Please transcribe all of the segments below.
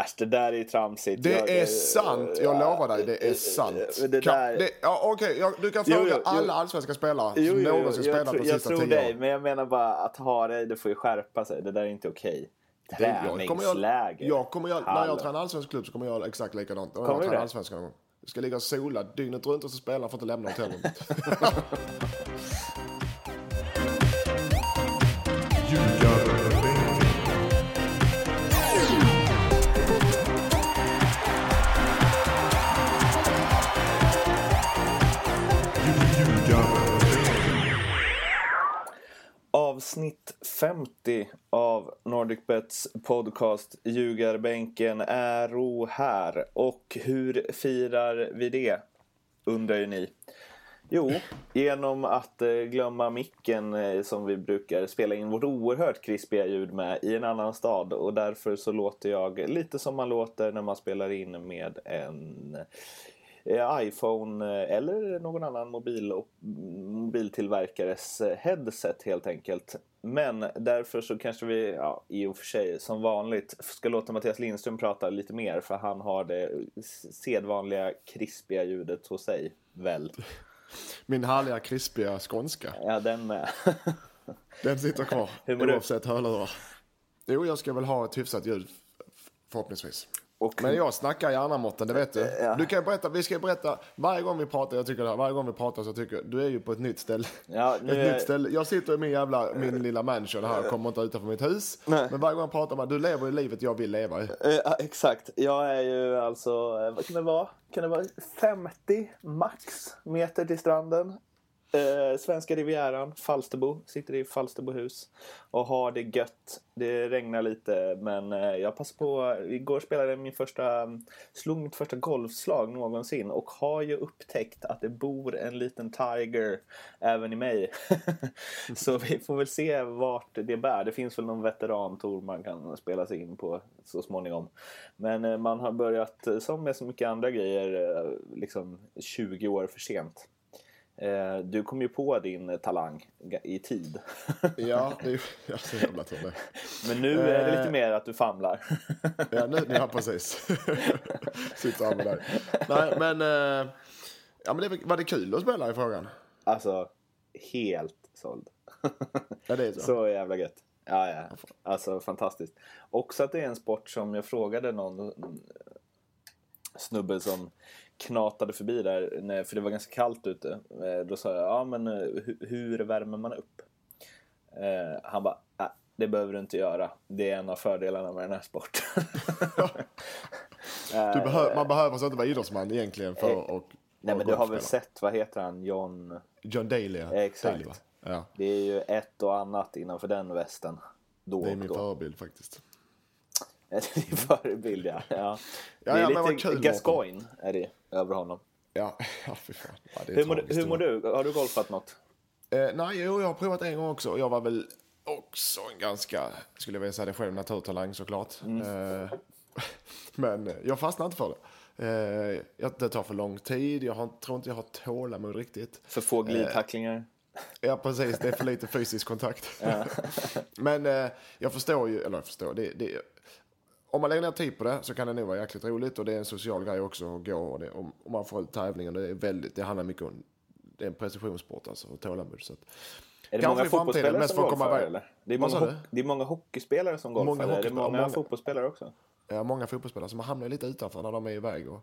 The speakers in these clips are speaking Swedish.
Äsch, det där är ju tramsigt. Det Jag- är sant, jag lovar dig, det är sant. Det Kan, där... det, ja, Okej, ja, du kan fråga jo, jo. alla allsvenska spelare Jo, som någonsin jag, spelat tror- de jag sista tror tio dig, men jag menar bara att ha det, det får ju skärpa sig. Det där är inte okej. Kommer jag, Träningsläger. jag kommer jag, när jag tränar allsvensk klubb så kommer jag göra exakt likadant. Kommer jag tränar det? allsvenskan någon gång. Jag ska ligga och sola dygnet runt och så spelar får inte lämna hotellrummet. Avsnitt 50 av NordicBets podcast Ljugarbänken är här. Och hur firar vi det? Undrar ju ni. Jo, genom att eh, glömma micken eh, som vi brukar spela in vårt oerhört krispiga ljud med i en annan stad. Och därför så låter jag lite som man låter när man spelar in med en eh, iPhone eller någon annan mobil och mm, mobiltillverkares headset helt enkelt. Men därför så kanske vi, ja, i och för sig som vanligt, ska låta Mattias Lindström prata lite mer för han har det sedvanliga krispiga ljudet hos sig, väl? Min härliga krispiga skånska. Ja, den med. Den sitter kvar Hur oavsett hörlurar. Jo, jag ska väl ha ett hyfsat ljud förhoppningsvis. Och Men jag snackar gärna Mårten, det vet du. Ja. Du kan berätta, vi ska berätta, varje gång vi pratar, jag tycker det här, varje gång vi pratar så tycker jag, du är ju på ett nytt ställe. Ja, ett är- nytt ställe. Jag sitter i min jävla, min lilla mansion här, kommer inte utanför mitt hus. Nej. Men varje gång jag pratar med du lever ju livet jag vill leva i. Eh, ja, exakt. Jag är ju alltså, eh, vad kan det vara? Kan det vara 50 max meter till stranden? Eh, Svenska Rivieran, Falsterbo. Sitter i Falsterbohus och har det gött. Det regnar lite men eh, jag passar på. Igår spelade jag min första, slog mitt första golfslag någonsin och har ju upptäckt att det bor en liten tiger även i mig. så vi får väl se vart det bär. Det finns väl någon veterantour man kan spela sig in på så småningom. Men eh, man har börjat, eh, som med så mycket andra grejer, eh, liksom 20 år för sent. Eh, Du kom ju på din talang i tid. Ja, det är ju ja, så jävla tur. Men nu är det lite Eh. mer att du famlar. Ja, nu, ja precis. Sitter med dig. Nej, men, eh, ja, men det var det kul att spela i frågan. Alltså, helt såld. Ja, det är så. Så jävla gött. Ja, ja. Alltså fantastiskt. Också att det är en sport som jag frågade någon mm, snubbe som knatade förbi där, för det var ganska kallt ute. Eh, Då sa jag, ja men eh, hu- hur värmer man upp? Eh, Han bara, äh, det behöver du inte göra. Det är en av fördelarna med den här sporten. Behö, man behöver så inte vara idrottsman egentligen för att Nej vara men du har väl sett, vad heter han, John? John Daly, ja. Exakt. Daly, ja. Det är ju ett och annat innanför den västen. Då Det är och min då. förebild faktiskt. Det är din förebild ja. ja. Ja, det är ja, men vad lite Gascoigne är det över honom. Ja, ja fy fan. Ja, det är Hur mår, hur mår det du? Har du golfat något? Eh, nej, jo, jag har provat en gång också. Jag var väl också en ganska, skulle jag vilja säga det själv, naturtalang såklart. Mm. Eh, men jag fastnade inte för det. Eh, jag- det tar för lång tid, jag har, tror inte jag har tålamod riktigt. För få Eh, glidtacklingar? Ja, precis. Det är för lite fysisk kontakt. Men eh, jag förstår ju, eller jag förstår, det, det, om man lägger ner tid på det så kan det nog vara jäkligt roligt och det är en social grej också att gå och det, om, om man får ut tävlingen. Det är väldigt, det handlar mycket om, det är en precisionssport alltså och tålamod. Så att, Är det många framtiden, fotbollsspelare mest som golfar eller? Det är, många ho- det är många hockeyspelare som golfar. Många är det hockeyspelare, många, många- fotbollsspelare också? Ja, många fotbollsspelare som hamnar lite utanför när de är iväg. Och,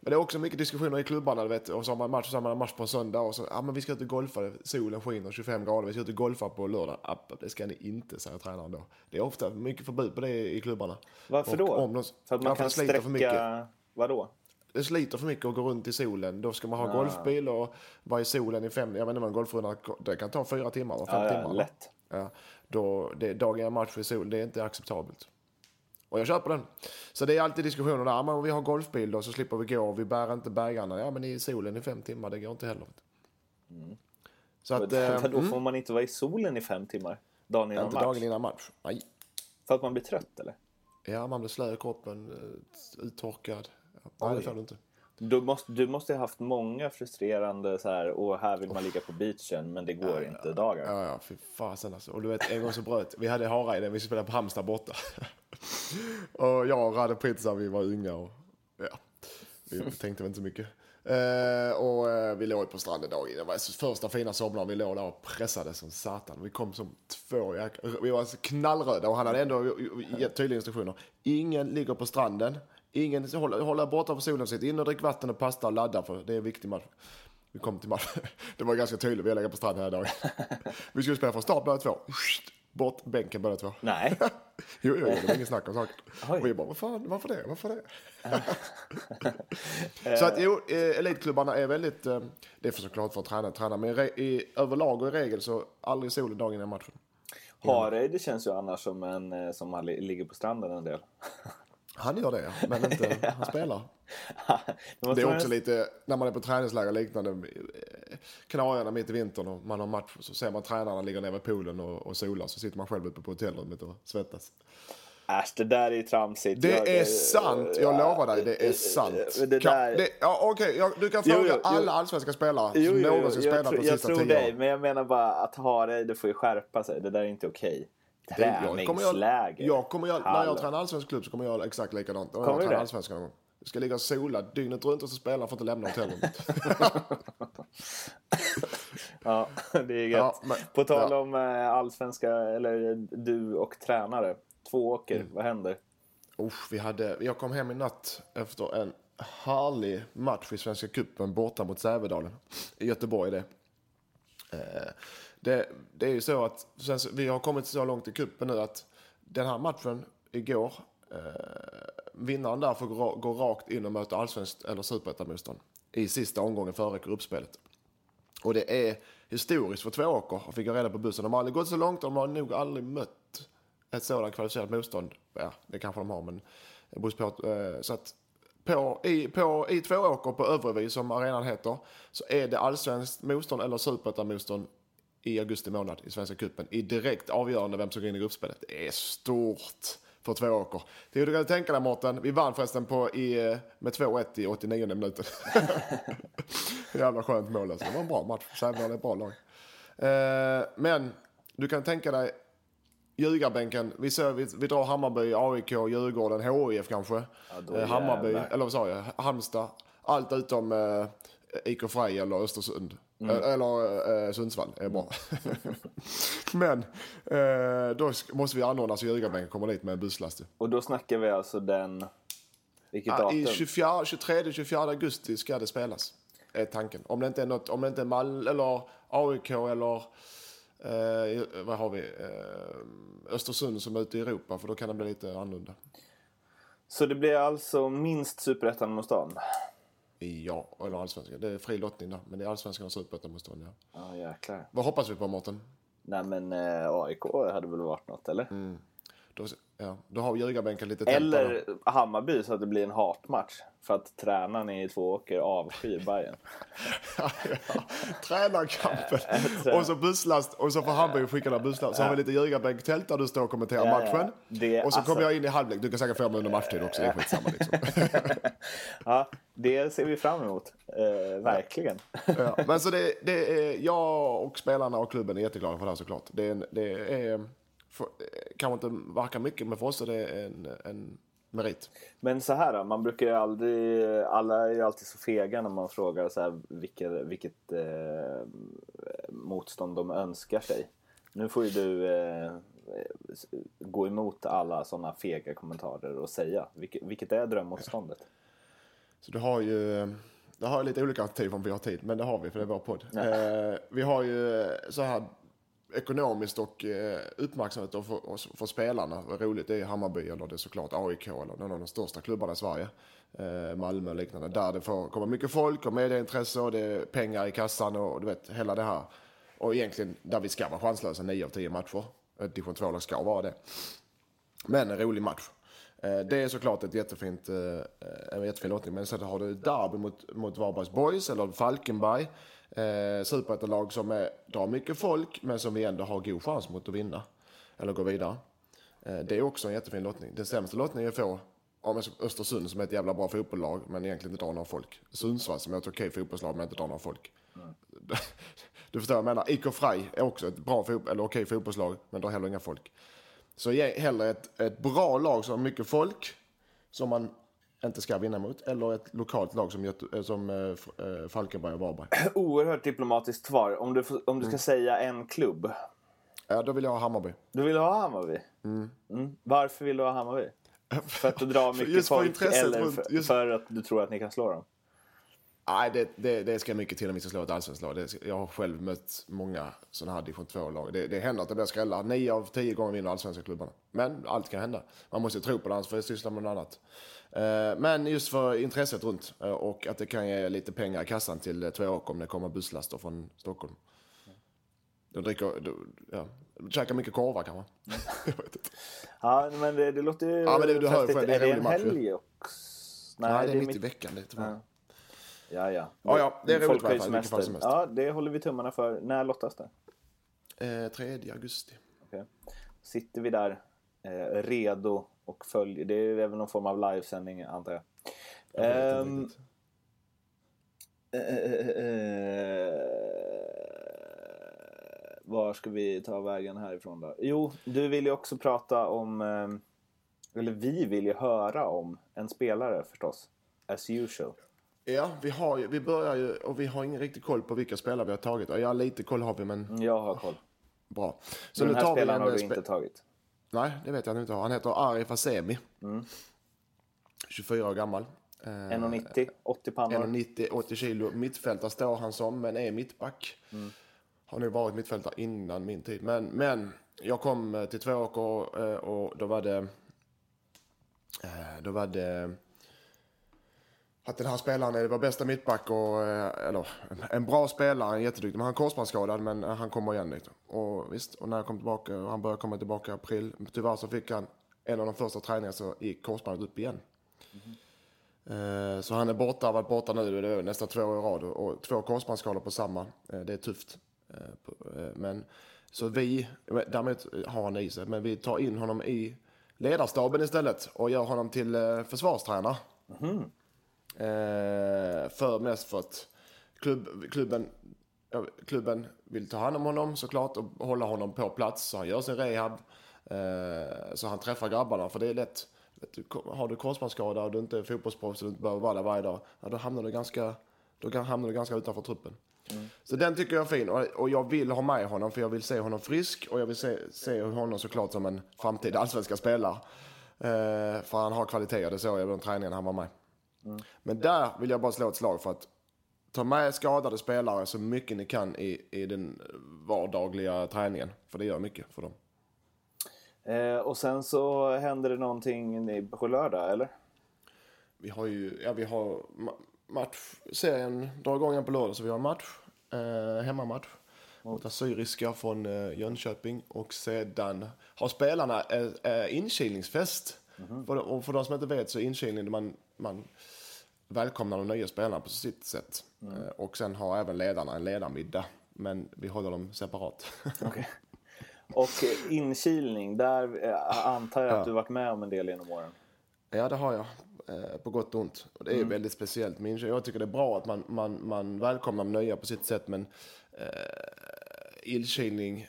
men det är också mycket diskussioner i klubbarna, du vet. Och så har man match, så har man match på en söndag och så, ja men vi ska ut och golfa, solen skiner 25 grader, vi ska ut och golfa på lördag. App, det ska ni inte, säger tränaren då. Det är ofta mycket förbud på det i klubbarna. Varför Och då? Om de, för att man ja, kan sliter för mycket. sträcka... Vadå? Det sliter för mycket att gå runt i solen. Då ska man ha Ah. golfbil och vara i solen i fem, jag vet inte vad en golfrunda, det kan ta fyra timmar, fem Ja, ja, timmar. va? lätt. Ja, då, det, dagen är match i sol, det är inte acceptabelt. Och jag köper den. Så det är alltid diskussioner där. Ja, Men om vi har golfbil då så slipper vi gå. Vi bär inte bägarna. Ja men i solen i fem timmar, det går inte heller. Så att... Eh, då mm, får man inte vara i solen i fem timmar? Dagen innan inte match? dagen innan match. Nej. För att man blir trött eller? Ja, man blir slö i kroppen, eh, uttorkad. Ja, nej, det får du inte. Du måste, du måste ha haft många frustrerande så här, och här vill man ligga på beachen men det går inte dagar. Ja, ja, fy fasen alltså. Och du vet, en gång så bröt vi hade Harajden, vi spelade på Halmstad borta. och jag och Radde Pizza, vi var unga och ja, vi tänkte väl inte så mycket. Uh, och uh, vi låg på stranden dagen Det var första fina sommaren. Vi låg där och pressade som satan. Vi kom som två jäkla... Vi var knallröda och han hade ändå gett tydliga instruktioner. Ingen ligger på stranden. Ingen håller, håller borta från solen. Sitt in och drick vatten och pasta och ladda för det är en viktig match. Vi kom till matchen. Det var ganska tydligt. Vi har legat på stranden hela dagen. Vi skulle spela från start båda två. Bort bänken båda två. Nej. jo, jo, det var inget snack om saken. Och vi bara, vad fan, varför det? Varför det? så att jo, eh, elitklubbarna är väldigt, eh, det är för såklart för att träna, träna men i, överlag och i regel så aldrig solen dagen innan matchen. Hareide känns ju annars som en eh, som ligger på stranden en del. Han gör det, men inte han spelar. det är också lite, när man är på träningsläger och liknande, Kanarierna mitt i vintern och man har match, så ser man tränarna ligga nere vid poolen och, och sola, så sitter man själv uppe på hotellrummet och svettas. Äsch, det där är ju tramsigt. Det jag, är sant, jag lovar dig, det är sant. Det där... det, ja, okay, du kan fråga jo, jo, alla allsvenska spelare jo, som någonsin spelat de sista tio åren. Jag tror dig, men jag menar bara att ha dig, det får ju skärpa sig. Det där är inte okej. Okay. Träningsläger. Jag, jag kommer jag, när jag tränar allsvensk klubb så kommer jag göra exakt likadant. Kommer jag tränar allsvenskan någon gång. Jag ska ligga och sola dygnet runt och så för att inte lämna hotellrummet. ja, det är gött. Ja, men, På tal ja. om äh, allsvenska, eller du och tränare. Två åker, mm. vad händer? Usch, vi hade, jag kom hem i natt efter en härlig match i Svenska cupen borta mot Sävedalen. I Göteborg det. Eh, det, det är ju så att vi har kommit så långt i kuppen nu att den här matchen igår, eh, vinnaren där får gå, gå rakt in och möta allsvenskt eller superettamotstånd i sista omgången före gruppspelet. Och det är historiskt för Tvååker, och fick jag reda på bussen. De har aldrig gått så långt, de har nog aldrig mött ett sådant kvalificerat motstånd. Ja, det kanske de har, men det beror på. Eh, så att på, i, på, i Tvååker på Övrevi, som arenan heter, så är det allsvenskt motstånd eller superettamotstånd i augusti månad i Svenska cupen i direkt avgörande vem som går in i gruppspelet. Det är stort för två åker. Det du kan tänka dig Mårten, vi vann förresten på i, med 2-1 i 89 minuten. Jävla skönt mål alltså. Det var en bra match. Sävehof är ett bra lag. Eh, men du kan tänka dig ljugarbänken. Vi, ser, vi, vi drar Hammarby, AIK, Djurgården, HIF kanske. Ja, eh, Hammarby, eller vad sa jag? Halmstad. Allt utom eh, IK Frej eller Östersund. Mm. Eller eh, Sundsvall är bra. Men eh, då måste vi anordna så Ljugarbänken kommer dit med en buslast. Och då snackar vi alltså den... Vilket datum? I 23-24 augusti ska det spelas. Är tanken. Om det inte är något, om det inte är Mal eller AIK eller eh, vad har vi? Eh, Östersund som är ute i Europa för då kan det bli lite annorlunda. Så det blir alltså minst Ja, eller allsvenskan. Det är fri lottning där. Men det är allsvenskan och superettan-motstånd, ja. Ja, jäklar. Vad hoppas vi på, Mårten? Nej, men eh, AIK hade väl varit något, eller? Mm. Då, ja, då har ljugarbänken lite Eller Hammarby så att det blir en hatmatch. För att tränaren i två åker avskyr ja, ja. Tränarkampen. och så busslast och så får Hammarby skicka den busslast. Så har vi lite ljugarbänk-tält där du står och kommenterar ja, matchen. Det, och så alltså... kommer jag in i halvlek. Du kan säkert få mig under matchtid också. Det är skitsamma liksom. ja, det ser vi fram emot. Eh, verkligen. men så det, det, är jag och spelarna och klubben är jätteglada för det här såklart. Det är, det är för, kanske inte verkar mycket, men för oss är det en, en merit. Men så här då, man brukar ju aldrig, alla är ju alltid så fega när man frågar så här, vilket, vilket eh, motstånd de önskar sig. Nu får ju du eh, gå emot alla sådana fega kommentarer och säga, vilket, vilket är drömmotståndet? Så du har ju det har lite olika alternativ om vi har tid, men det har vi för det är vår podd. Eh, vi har ju så här ekonomiskt och eh, uppmärksamhet och för, och för spelarna. Vad roligt det är Hammarby eller det är såklart AIK eller någon av de största klubbarna i Sverige. Eh, Malmö och liknande. Där det får komma mycket folk och medieintresse och det är pengar i kassan och du vet hela det här. Och egentligen där vi ska vara chanslösa 9 av 10 matcher. Eh, division 2-lag ska vara det. Men en rolig match. Eh, det är såklart ett jättefint, eh, en jättefin lottning. Men sen har du derby mot, mot Varbergs Boys eller Falkenberg eh, superettanlag som är, drar mycket folk men som vi ändå har god chans mot att vinna. Eller gå vidare. Eh, det är också en jättefin lottning. Den sämsta lottningen jag får om Östersund som är ett jävla bra fotbollslag men egentligen inte drar några folk. Sundsvall som är ett okej fotbollslag men inte drar några folk. Mm. Du förstår vad jag menar. IK Frej är också ett bra eller okej fotbollslag men drar heller inga folk. Så ge hellre ett, ett bra lag som har mycket folk, som man inte ska vinna mot, eller ett lokalt lag som, Göte, eh, som eh, Falkenberg och Varberg. Oerhört diplomatiskt svar. Om du, om du ska säga en klubb. Ja, då vill jag ha Hammarby. Du vill ha Hammarby? Mm. Varför vill du ha Hammarby? För att du drar mycket folk eller för, för att du tror att ni kan slå dem? Nej, det, det, det ska mycket till om vi ska slå ett allsvenskt lag. Det ska, jag har själv mött många sådana här division 2-lag. Det, det händer att det blir skrällar. Nio av tio gånger vinner allsvenska klubbarna. Men allt kan hända. Man måste tro på det, annars får jag syssla med något annat. Eh, Men just för intresset runt eh, och att det kan ge lite pengar i kassan till eh, Tvååker om det kommer busslaster från Stockholm. De dricker, de, ja, de käkar mycket korvar kanske. Jag vet inte. Ja, men det, det låter ju Ja, men det- du hör ju själv, det är Är det en helg också? Nej, det är mitt i veckan. Det är tyvärr. Ja. Ja, ja. Ja, ja, det är roligt i alla fall, semester. Ja, det håller vi tummarna för. När lottas det? Eh, 3 augusti. Okej. Sitter vi där eh, redo och följer. Det är väl någon form av livesändning antar jag. Jag Ehm, eh, eh, eh, var ska vi ta vägen härifrån då? Jo, du vill ju också prata om, eh, eller vi vill ju höra om en spelare förstås. As usual. Ja, vi, har ju, vi börjar ju och vi har ingen riktig koll på vilka spelare vi har tagit. Ja, lite koll har vi, men Jag har koll. bra. Så den nu här tar vi spelaren en... har du spe- inte tagit. Nej, det vet jag inte. Han heter Arif Asemi. Mm. 24 år gammal. Eh, 1,90, 80 pannor. 1,90, 80 kilo. Mittfältare står han som, men är mittback. Mm. Har nu varit mittfältare innan min tid. Men, men jag kom eh, till Tvååker och, eh, och då var det... eh, Då var det... Att den här spelaren är vår bästa mittback och, eh, eller en bra spelare, en jätteduktig, men han är korsbandsskadad men eh, han kommer igen lite. Och visst, och när jag kom tillbaka, och han började komma tillbaka i april, tyvärr så fick han en av de första träningarna så gick korsbandet upp igen. Eh, Så han är borta, har varit borta nu det är nästan två år i rad och två korsbandsskador på samma. Eh, Det är tufft. Eh, eh, Men, så vi, däremot har han i sig, men vi tar in honom i ledarstaben istället och gör honom till försvarstränare. Mm för mest för att klubb, klubben, klubben vill ta hand om honom såklart och hålla honom på plats så han gör sin rehab. Eh, så han träffar grabbarna för det är lätt. Du, har du korsbandsskada och du inte är fotbollsproffs och du inte behöver vara där varje dag. Ja, då hamnar du ganska, då hamnar du ganska utanför truppen. Så den tycker jag är fin och, och jag vill ha med honom för jag vill se honom frisk och jag vill se, se honom såklart som en framtida allsvenska spelare. Eh, för han har kvaliteter, det såg jag på träningen han var med. Men där vill jag bara slå ett slag för att ta med skadade spelare så mycket ni kan i, i den vardagliga träningen. För det gör mycket för dem. Eh, och sen så händer det någonting i- på lördag, eller? Vi har ju, ja vi har ma- match, serien drar igång igen på lördag så vi har match, eh, hemmamatch. Mot Assyriska från eh, Jönköping och sedan har spelarna eh, eh, inkilningsfest. För, och för de som inte vet så är inkilning man, man välkomnar de nya spelarna på sitt sätt. Eh, och sen har även ledarna en ledarmiddag. Men vi håller dem separat. Okej. Och inkilning, där eh, antar jag Ja. att du varit med om en del genom åren. Ja, det har jag. Eh, på gott och ont. Och det är väldigt speciellt. Men jag tycker det är bra att man, man, man välkomnar de nya på sitt sätt. Men eh, illkilning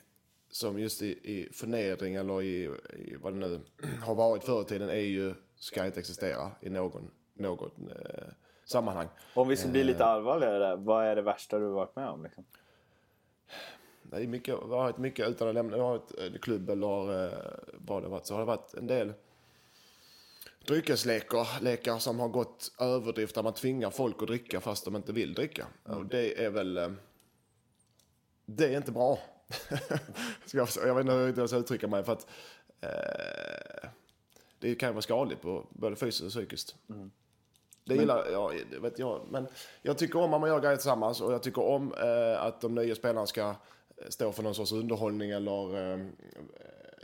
som just i, i förnedring eller i, i vad det nu har varit förr i tiden är ju, ska inte existera i någon, något eh, sammanhang. Om vi ska bli lite allvarligare där, vad är det värsta du varit med om? Liksom? Det är mycket, har varit mycket utan att lämna, jag har eh, klubb eller eh, vad det varit, så har det varit en del dryckeslekar lekar som har gått överdrift där man tvingar folk att dricka fast de inte vill dricka. Och det är väl, eh, det är inte bra. Jag, jag vet inte hur jag ska uttrycka mig för att eh, det kan ju vara skadligt på både fysiskt och psykiskt. Det gillar ja, det vet jag. Men jag tycker om att man gör grejer tillsammans och jag tycker om eh, att de nya spelarna ska eh, stå för någon sorts underhållning eller eh,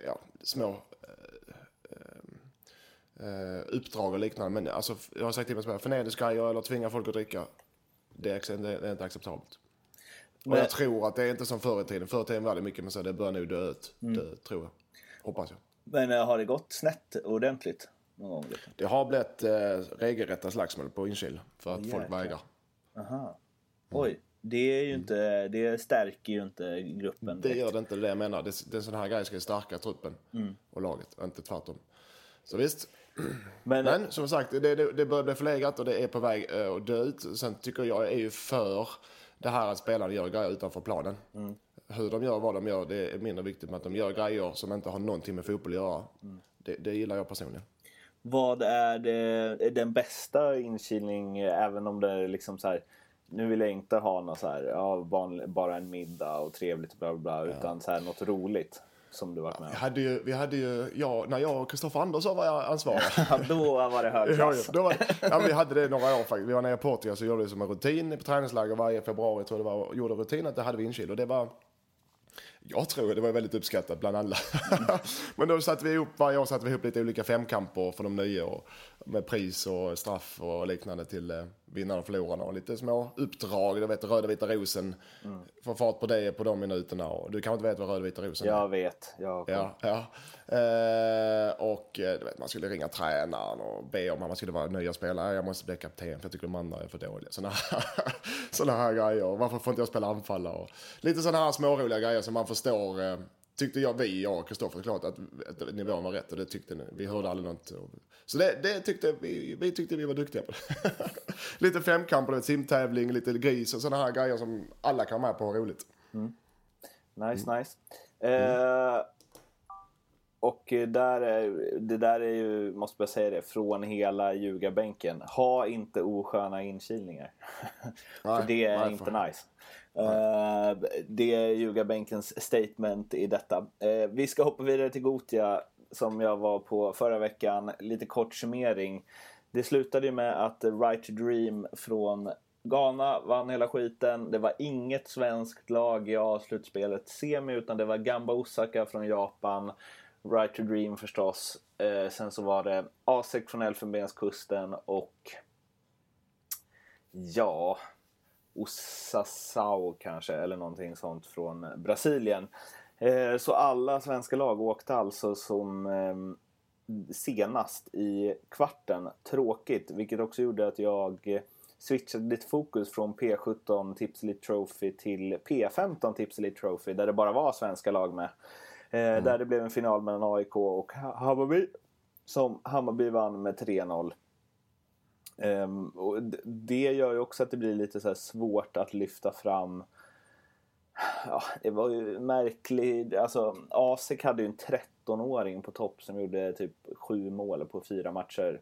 ja, små eh, eh, uppdrag och liknande. Men alltså, jag har sagt till mig spelare, förnedringsgrejer eller tvinga folk att dricka, det är, det är inte acceptabelt. Och Men- jag tror att det är inte som förr i tiden. Förr i tiden var det mycket, men så det bör nog dö ut. Det tror jag. Hoppas jag. Men eh, har det gått snett ordentligt någon gång? Liksom? Det har blivit eh, regelrätta slagsmål på Inkil för att folk Jäklar. vägrar. Aha. Oj, Det, är ju inte, det stärker ju inte gruppen. Det gör det inte, det jag menar. Det, det är sån här grej ska stärka truppen Mm. och laget, inte tvärtom. Så visst. Men, Men som sagt, det, det, det börjar bli förlegat och det är på väg eh, att dö ut. Sen tycker jag är ju för det här att spelarna gör grejer utanför planen. Mm. Hur de gör, vad de gör, det är mindre viktigt. Men att de gör grejer som inte har någonting med fotboll att göra. Mm. Det, det gillar jag personligen. Vad är, det, den bästa inkilning, även om det är liksom så här... Nu vill jag inte ha något så här, ja, bara en middag och trevligt bla bla bla, utan så här något roligt som du varit med Vi om. hade ju, vi hade ju ja, när jag och Kristoffer Andersson var jag ansvarig. Ja, Då var det hög Ja, då var, ja, vi hade det några år faktiskt. Vi var nere i Portugal så gjorde vi som en rutin på träningsläger varje februari tror jag det var. Gjorde rutin att det hade vi inkil och det var jag tror det var väldigt uppskattat bland alla. Men då satte vi ihop, varje år satte vi ihop lite olika femkamper för de nya och med pris och straff och liknande till eh, vinnarna och förlorarna och lite små uppdrag. Du vet röda vita rosen. Få fart på det på de minuterna och du kanske inte vet vad röda vita rosen är? Jag vet. Jag Ja, ja. Eh, och eh, du vet, man skulle ringa tränaren och be om att man skulle vara nya spelare. Jag måste bli kapten för jag tycker de andra är för dåliga. Såna, såna här grejer. Varför får inte jag spela anfallare? Lite sådana här småroliga grejer som man förstår. Eh, tyckte jag, vi, jag och Kristoffer, klart att, att nivån var rätt och det tyckte ni. Vi hörde aldrig något. Så det, det tyckte vi, vi tyckte vi var duktiga på. lite femkamper, simtävling, lite gris och sådana här grejer som alla kan vara med på och roligt. Nice, Mm. nice. Eh, och där är, det där är ju, måste jag säga det, från hela ljugarbänken. Ha inte osköna inkilningar. för Nej, det är nej, inte fan. nice. Eh, det är ljugarbänkens statement i detta. Eh, vi ska hoppa vidare till Gotia som jag var på förra veckan. Lite kort summering. Det slutade ju med att Right to Dream från Ghana vann hela skiten. Det var inget svenskt lag i A-slutspelet semi utan det var Gamba Osaka från Japan. Right to Dream förstås. Eh, sen så var det Asek från Elfenbenskusten och ja, Osasao kanske eller någonting sånt från Brasilien. Eh, så alla svenska lag åkte alltså som ehm, senast i kvarten. Tråkigt, vilket också gjorde att jag eh, switchade lite fokus från P17 Tips Elite Trophy till P15 Tips Elite Trophy där det bara var svenska lag med. Eh, Där det blev en final mellan AIK och Ha- Hammarby. Som Hammarby vann med 3-0. Ehm, och det gör ju också att det blir lite så svårt att lyfta fram Ja, det var ju märkligt. Alltså, ASEK hade ju en 13-åring på topp som gjorde typ sju mål på fyra matcher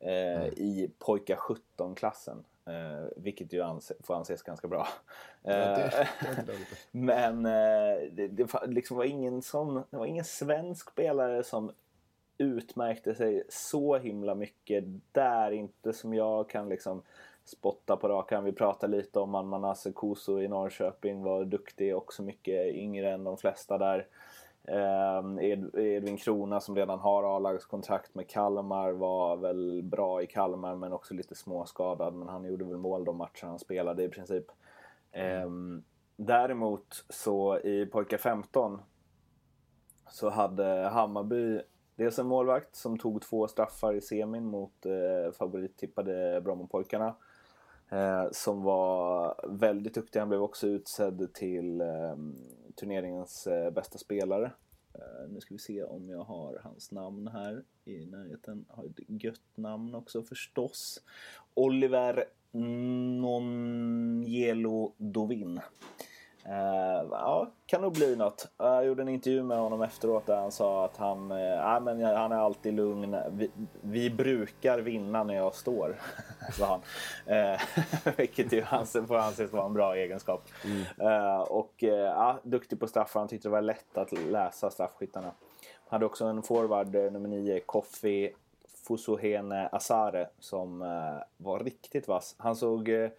eh, i pojkar 17-klassen. Eh, vilket ju anse, får anses ganska bra. Ja, det, Eh, det men eh, det, det fa- liksom var ingen sån, det var ingen svensk spelare som utmärkte sig så himla mycket där. Inte som jag kan liksom spotta på rak arm. Vi pratade lite om att Manasse alltså, Koso i Norrköping var duktig också mycket yngre än de flesta där. Ehm, Edvin Krona som redan har A-lagskontrakt med Kalmar var väl bra i Kalmar men också lite småskadad. Men han gjorde väl mål de matcher han spelade i princip. Mm. däremot så i pojkar 15 så hade Hammarby dels en målvakt som tog två straffar i semin mot eh, favorittippade Brommapojkarna. Eh, som var väldigt duktig. Han blev också utsedd till eh, turneringens eh, bästa spelare. Eh, nu ska vi se om jag har hans namn här i närheten. Har ett gött namn också förstås. Oliver Nongelo Dovin. Eh, ja, kan nog bli något. Jag gjorde en intervju med honom efteråt där han sa att han, eh, ja, men han är alltid lugn. Vi, vi brukar vinna när jag står, sa han. Eh, vilket ju anses, får anses vara en bra egenskap. Eh, och eh, ja, duktig på straffar. Han tyckte det var lätt att läsa straffskyttarna. Han hade också en forward, eh, nummer nio, Koffi Fusuhene Asare, som eh, var riktigt vass. Han såg eh,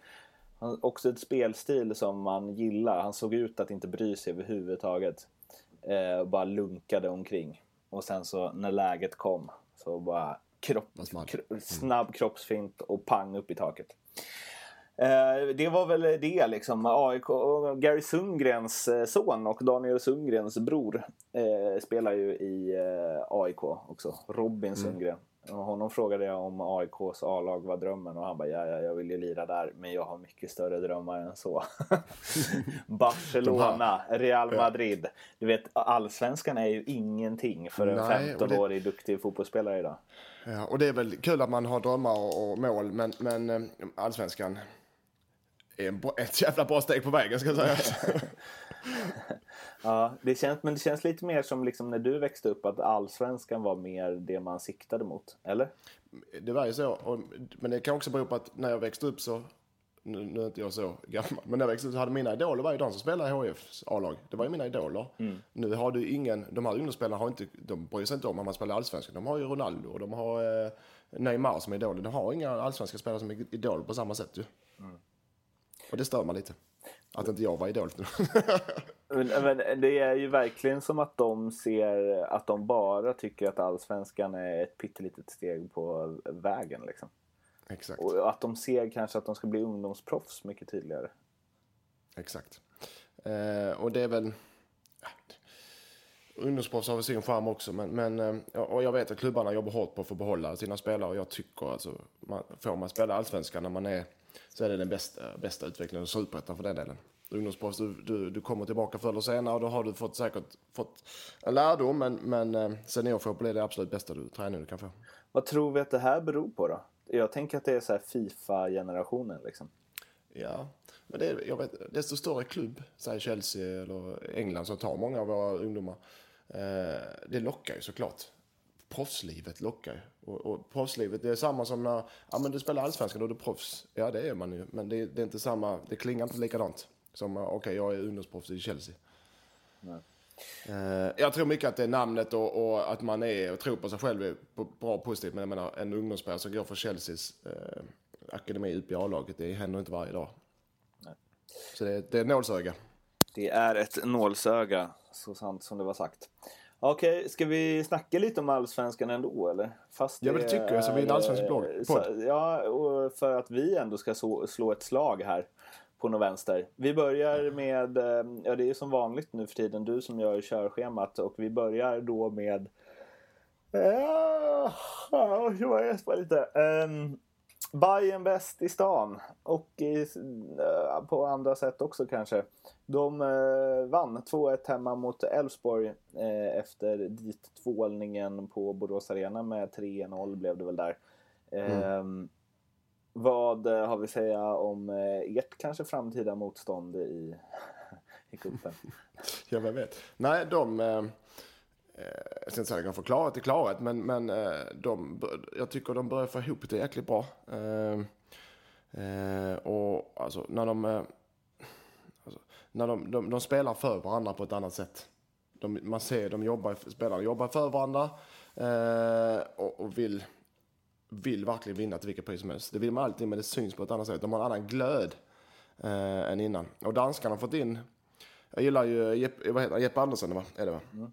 han, också ett spelstil som man gillar. Han såg ut att inte bry sig överhuvudtaget. Eh, bara lunkade omkring. Och sen så när läget kom så bara kropp, kro, snabb kroppsfint och pang upp i taket. Eh, det var väl det liksom. AIK Gary Sundgrens eh, son och Daniel Sundgrens bror eh, spelar ju i eh, AIK också. Robin Sundgren. Honom frågade jag om AIKs A-lag var drömmen och han bara ja, ja, jag vill ju lira där men jag har mycket större drömmar än så. Barcelona, Real Madrid. Du vet, allsvenskan är ju ingenting för en 15-årig det... duktig fotbollsspelare idag. Ja, och det är väl kul att man har drömmar och mål men, men eh, allsvenskan är ett jävla bra steg på vägen ska jag säga. ja, det känns, men det känns lite mer som liksom när du växte upp att allsvenskan var mer det man siktade mot, eller? Det var ju så, och, men det kan också bero på att när jag växte upp så nu, nu är inte jag så gammal, men när jag växte upp så hade mina idoler var ju de som spelade i HIFs A-lag. Det var ju mina idoler. Mm. Nu har du ingen, de här ungdomsspelarna har inte, de bryr sig inte om att man spelar allsvenskan. De har ju Ronaldo och de har eh, Neymar som idoler. De har inga allsvenska spelare som idol på samma sätt ju. Mm. Och det stör man lite. Att inte jag var idol. men, men det är ju verkligen som att de ser att de bara tycker att allsvenskan är ett pyttelitet steg på vägen. Liksom. Exakt. Och att de ser kanske att de ska bli ungdomsproffs mycket tydligare. Exakt. Eh, och det är väl... Ungdomsproffs har väl sin charm också, men, men eh, och jag vet att klubbarna jobbar hårt på att få behålla sina spelare och jag tycker alltså, man, får man spela allsvenskan när man är så är det den bästa, bästa utvecklingen av superettan för den delen. Ungdomsproffs, du, du, du, kommer tillbaka förr eller senare och då har du fått, säkert fått en lärdom men, men eh, seniorfotboll är det absolut bästa du, träning du kan få. Vad tror vi att det här beror på då? Jag tänker att det är så Fifa-generationen liksom. Ja, men det är, jag vet, desto större klubb, säg Chelsea eller England som tar många av våra ungdomar. Eh, det lockar ju såklart proffslivet lockar. Och, och proffslivet, det är samma som när ja, men du spelar allsvenskan du är proffs. Ja, det är man ju. Men det, det är inte samma, det klingar inte likadant. Som, okej, okay, jag är ungdomsproffs i Chelsea. Nej. Uh, jag tror mycket att det är namnet och, och, att man är och tror på sig själv är bra och positivt. Men jag menar, en ungdomsspelare som går för Chelseas uh, akademi upp i A-laget, det händer inte varje dag. Nej. Så det, det är ett nålsöga. Det är ett nålsöga, så sant som det var sagt. Okej, okay, ska vi snacka lite om allsvenskan ändå eller? Fast ja, men det tycker jag, så vi är en allsvensk blogg. Ja, och för att vi ändå ska så, slå ett slag här på något vänster. Vi börjar med, eh, ja det är som vanligt nu för tiden, du som gör körschemat och vi börjar då med Ja, jag lite. Um, Bayern bäst i stan och i, uh, på andra sätt också kanske. De uh, vann 2-1 hemma mot Elfsborg uh, efter dit tvålningen på Borås Arena med 3-0 blev det väl där. Mm. Ehm, vad har vi att säga om ert kanske framtida motstånd i, i cupen? ja, vem vet. Nej, de Eh, Eh, jag ska inte säga att de kan få klarhet i klarhet, men, men eh, de, jag tycker de börjar få ihop det jäkligt bra. Eh, och alltså när de, alltså, när de, de, de, spelar för varandra på ett annat sätt. De, man ser de jobbar, spelarna jobbar för varandra och, och, vill, vill verkligen vinna till vilket pris som helst. Det vill man alltid, men det syns på ett annat sätt. De har en annan glöd än innan. Och danskarna har fått in, jag gillar ju Jeppe, vad heter, Jeppe Andersen, va? är det va? Mm.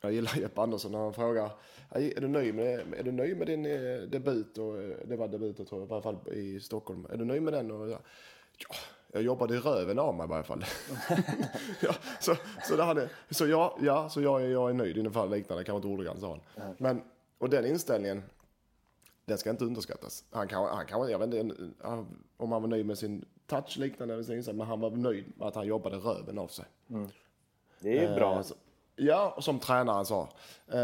Jag gillar Jeppe Andersson när han frågar är du nöjd med, är du nöjd med din eh, debut? Och, eh, det var debuten tror jag, i varje fall i Stockholm. Är du nöjd med den? Och, ja, jag jobbade i röven av mig i varje fall. ja, så, så, det hade, så, ja, ja, så jag, är, jag är nöjd, ungefär liknande, kanske inte ordagrant sa han. Men, och den inställningen, den ska inte underskattas. Han kan, han kan, jag vet inte om han var nöjd med sin touch liknande, men han var nöjd med att han jobbade röven av sig. Mm. Det är bra. Eh, Ja, som tränaren sa. Eh,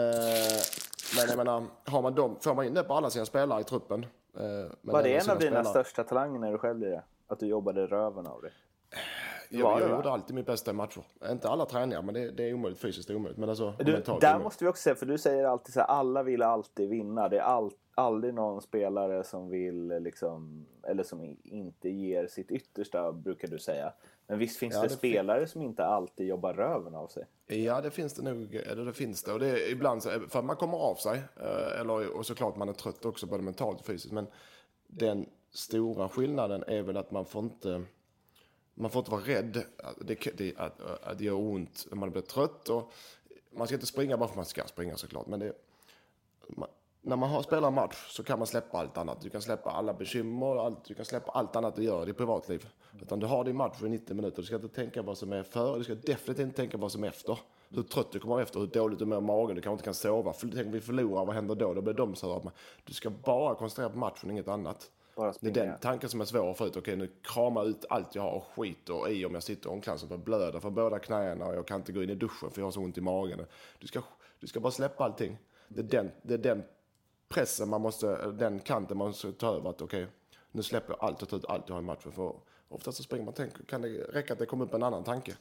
men jag menar, har man dem, får man in det på alla sina spelare i truppen. Eh, var det en av dina största talanger när du själv det? Att du jobbade röven av det? Jag, jag gjorde alltid mitt bästa i matcher. Inte alla träningar, men det, det är omöjligt. Fysiskt omöjligt. Men alltså, du, där måste vi också säga, för du säger alltid så här, alla vill alltid vinna. Det är all, aldrig någon spelare som vill, liksom, eller som inte ger sitt yttersta, brukar du säga. Men visst finns ja, det, det, spelare fin som inte alltid jobbar röven av sig? Ja, det finns det nog. Eller det finns det. Och det är ibland så, för att man kommer av sig. Eh, eller, och såklart man är trött också, både mentalt och fysiskt. Men den stora skillnaden är väl att man får inte man får inte vara rädd det, det, att, att det gör ont när man blir trött. Och man ska inte springa bara för att man ska springa såklart. Men det, man, när man har, spelar en match så kan man släppa allt annat. Du kan släppa alla bekymmer, allt, du kan släppa allt annat du gör i ditt privatliv. Utan du har din match för 90 minuter. Du ska inte tänka vad som är före, du ska definitivt inte tänka vad som är efter. Hur trött du kommer efter, hur dåligt du mår i magen, du kanske inte kan sova. För tänk om vi förlorar, vad händer då? Då blir de så att Du ska bara koncentrera på matchen, inget annat. Det är den tanken som är svår att få ut. Okej, nu krama ut allt jag har och skiter i om jag sitter i omklädningsrummet och blöder från båda knäna och jag kan inte gå in i duschen för jag har så ont i magen. Du ska, du ska bara släppa allting. Det är den, det är den pressen man måste, den kanten man måste ta över. Att okej, nu släpper jag allt och tar ut allt jag har i matchen. För oftast så springer man tänk, kan det räcka att det kommer upp en annan tanke.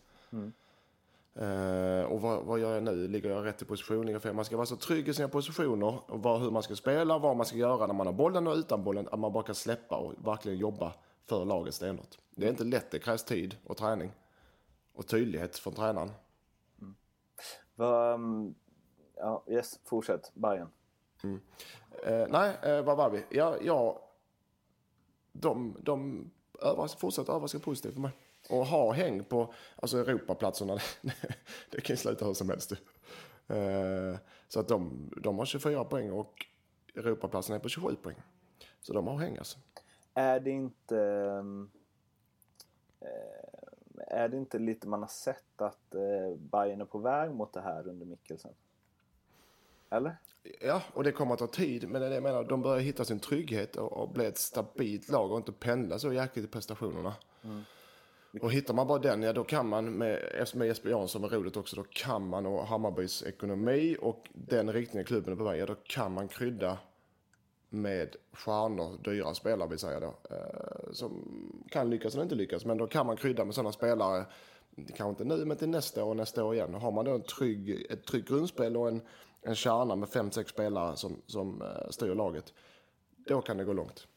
Eh, och vad, vad gör jag nu? Ligger jag rätt i position? Ligger jag fel? Man ska vara så trygg i sina positioner och vad, hur man ska spela, vad man ska göra när man har bollen och utan bollen. Att man bara kan släppa och verkligen jobba för laget stenhårt. Det är inte lätt, det krävs tid och träning. Och tydlighet från tränaren. Vad, um, ja, yes, fortsätt. Bayern. Mm. Eh, nej, eh, vad var vi? Ja, ja de, de övers, fortsätter överraska positivt för mig. Och ha häng på alltså Europaplatserna, det kan ju sluta hur som helst. Eh, så att de, de har 24 poäng och Europaplatserna är på 27 poäng. Så de har häng alltså. Är det inte... Eh, är det inte lite man har sett att eh, Bayern är på väg mot det här under Mikkelsen? Eller? Ja, och det kommer att ta tid. Men jag menar, de börjar hitta sin trygghet och, och bli ett stabilt lag och inte pendla så jäkligt i prestationerna. Och hittar man bara den, ja då kan man med, eftersom med Jesper Jansson var roligt också, då kan man och Hammarbys ekonomi och den riktningen klubben är på väg, ja då kan man krydda med stjärnor, dyra spelare vill säga då. Eh, som kan lyckas eller inte lyckas, men då kan man krydda med sådana spelare, kanske inte nu men till nästa år och nästa år igen. Har man då en trygg, ett tryggt grundspel och en, en kärna med fem, sex spelare som, som eh, styr laget, då kan det gå långt.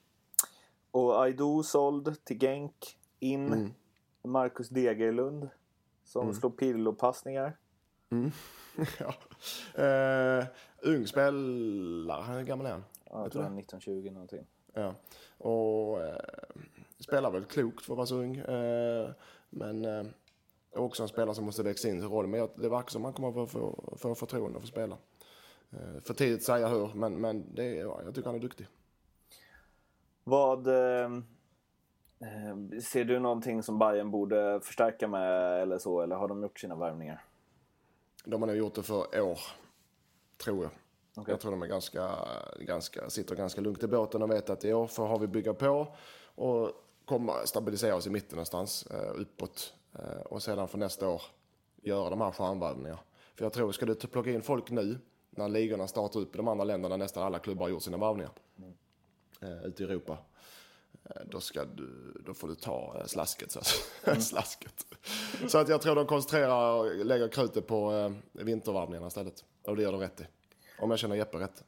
Och Aido såld till Genk. In Marcus Degerlund. Som slår Pirlo-passningar. ja. eh, ung spelare, hur gammal är han? Ja, jag tror han är 1920 någonting. Ja. Och eh, spelar väl klokt för att vara så ung. Eh, men är också en spelare som måste växa in i sin roll. Men det verkar som att han kommer att få, få, förtroende för att spela. Eh, för tidigt säga hur, men, men det är, ja, jag tycker han är duktig. Vad... Eh, eh, ser du någonting som Bayern borde förstärka med eller så? Eller har de gjort sina värvningar? De har nog gjort det för år, tror jag. Okej. Jag tror de är ganska, ganska, sitter ganska lugnt i båten och vet att i år får har vi bygga på och komma, stabilisera oss i mitten någonstans, eh, uppåt. Eh, och sedan för nästa år göra de här stjärnvärvningarna. För jag tror, ska du plocka in folk nu, när ligorna startar upp i de andra länderna, nästan alla klubbar har gjort sina värvningar, eh, ute i Europa. eh, Då, ska du, då får du ta slasket. Så, att- slasket. så att jag tror de koncentrerar och lägger krutet på eh, vintervarvningarna istället. Och det gör de rätt i. Om jag känner Jeppe rätt.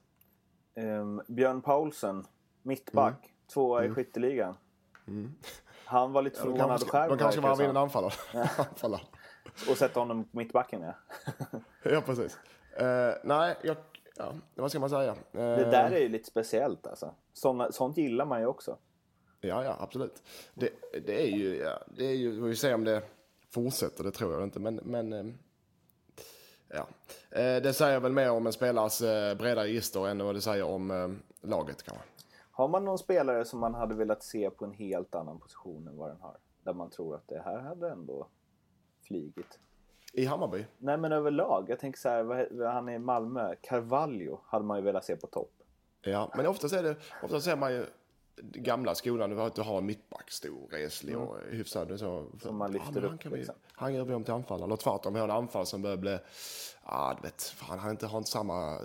Ehm, Björn Paulsen, mittback. Tvåa i skytteligan. Han var lite De förvånad själv. de kanske det en anfallare. anfallare. som. Och sätta honom på mittbacken ja. Ja, precis. Eh, nej, jag, ja, vad ska man säga? Eh, Det där är ju lite speciellt alltså. Såna, sånt gillar man ju också. Ja, ja, absolut. Det, det är ju, ja, det är ju, vi får se om det fortsätter, det tror jag inte. Men, men eh, ja. Eh, det säger väl mer om en spelares eh, breda register än vad det säger om eh, laget kanske. Har man någon spelare som man hade velat se på en helt annan position än vad den har? Där man tror att det här hade ändå flygit. I Hammarby? Nej men överlag. Jag tänker så här, han är i Malmö. Carvalho hade man ju velat se på topp. Ja, men oftast är det, oftast ser man ju gamla skolan, du har inte ha en mittback, stor, reslig och hyfsad. och Så, Som man lyfter men upp, Han, kan vi, liksom. han gör vi om till anfallare. Eller tvärtom, vi har en anfallare som börjar bli, ah, du vet, fan, han har inte, har inte samma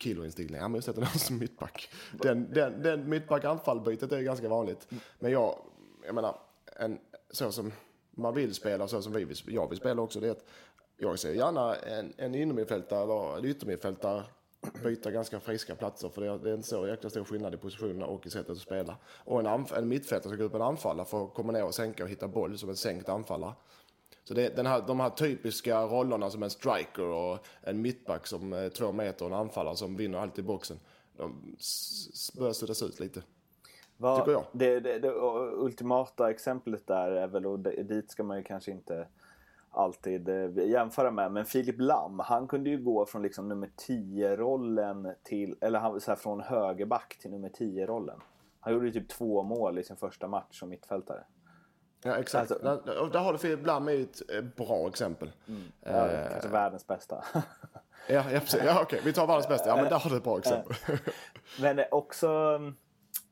eh, killoinstinkt längre. Han måste sätta någon som mittback. Den, den, den mittback-anfall-bytet är ganska vanligt. Men jag, jag menar, en, så som man vill spela, så som vi vill, jag vill spela också, det är att jag ser gärna en, en innermittfältare eller en yttermittfältare byta ganska friska platser för det är, det är inte så jäkla stor skillnad i positionerna och i sättet att spela. Och en, anf- en mittfältare ska gå upp en anfallare för att komma ner och sänka och hitta boll som en sänkt anfallare. Så det den här, de här typiska rollerna som en striker och en mittback som är två meter och en anfallare som vinner allt i boxen. De börjar suddas ut lite. Vad- Tycker jag. Det, det, det ultimata exemplet där är väl, och dit ska man ju kanske inte alltid eh, jämföra med. Men Filip Lam, han kunde ju gå från liksom nummer 10-rollen till, eller han, så här, från högerback till nummer 10-rollen. Han gjorde ju typ två mål i sin första match som mittfältare. Ja, exakt. Alltså- där, där har du Filip Lam är ju ett eh, bra exempel. Ja, Eh, kanske världens bästa. Ja, ja, precis. ja okej. Vi tar världens bästa. Ja, men där har du ett bra exempel. Men eh, också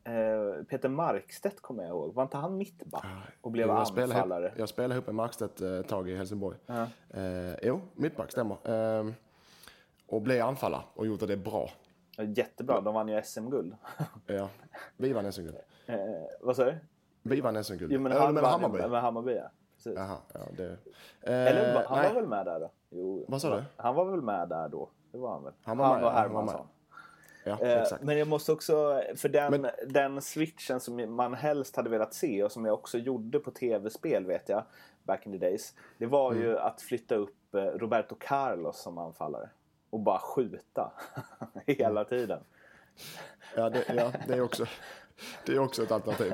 eh, Peter Markstedt kommer jag ihåg. Var inte han mittback och blev jag, spelade anfallare? ihop, jag spelade ihop med Markstedt eh, ett tag i Helsingborg. Ja. Eh, jo, mittback stämmer. Eh, och blev anfallare och gjorde det bra. Jättebra, de vann ju SM-guld. Ja. Vi vann SM-guld. eh, vad sa du? Vi vann SM-guld. Jo men han men vann Hammarby. med Hammarby. Ja. Precis. Jaha, ja, det... Eh, Eller va- han nej. var väl med där då? Jo, Vad sa du? Han var väl med där då? Det var han väl? Han var med, och han Hermansson. Ja, Eh, exakt. Men jag måste också, för den, Men- den switchen som man helst hade velat se och som jag också gjorde på tv-spel vet jag, back in the days. Det var Mm. ju att flytta upp eh, Roberto Carlos som anfallare. Och bara skjuta hela Mm. tiden. Ja, det, ja, det är också, det är också ett alternativ.